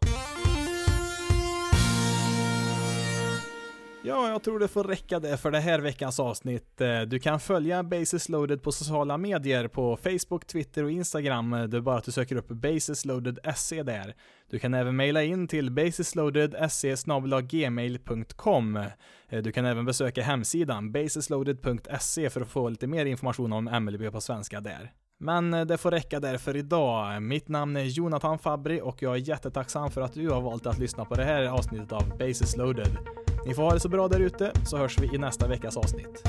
Ja, jag tror det får räcka det för det här veckans avsnitt. Eh, du kan följa Basis Loaded på sociala medier på Facebook, Twitter och Instagram. Eh, det är bara att du söker upp basisloaded.se där. Du kan även mejla in till basisloaded.se gmail.com. Eh, du kan även besöka hemsidan basisloaded.se för att få lite mer information om MLB på svenska där. Men eh, det får räcka där för idag. Mitt namn är Jonathan Fabri och jag är jättetacksam för att du har valt att lyssna på det här avsnittet av Basis Loaded. Ni får ha det så bra där ute så hörs vi i nästa veckas avsnitt.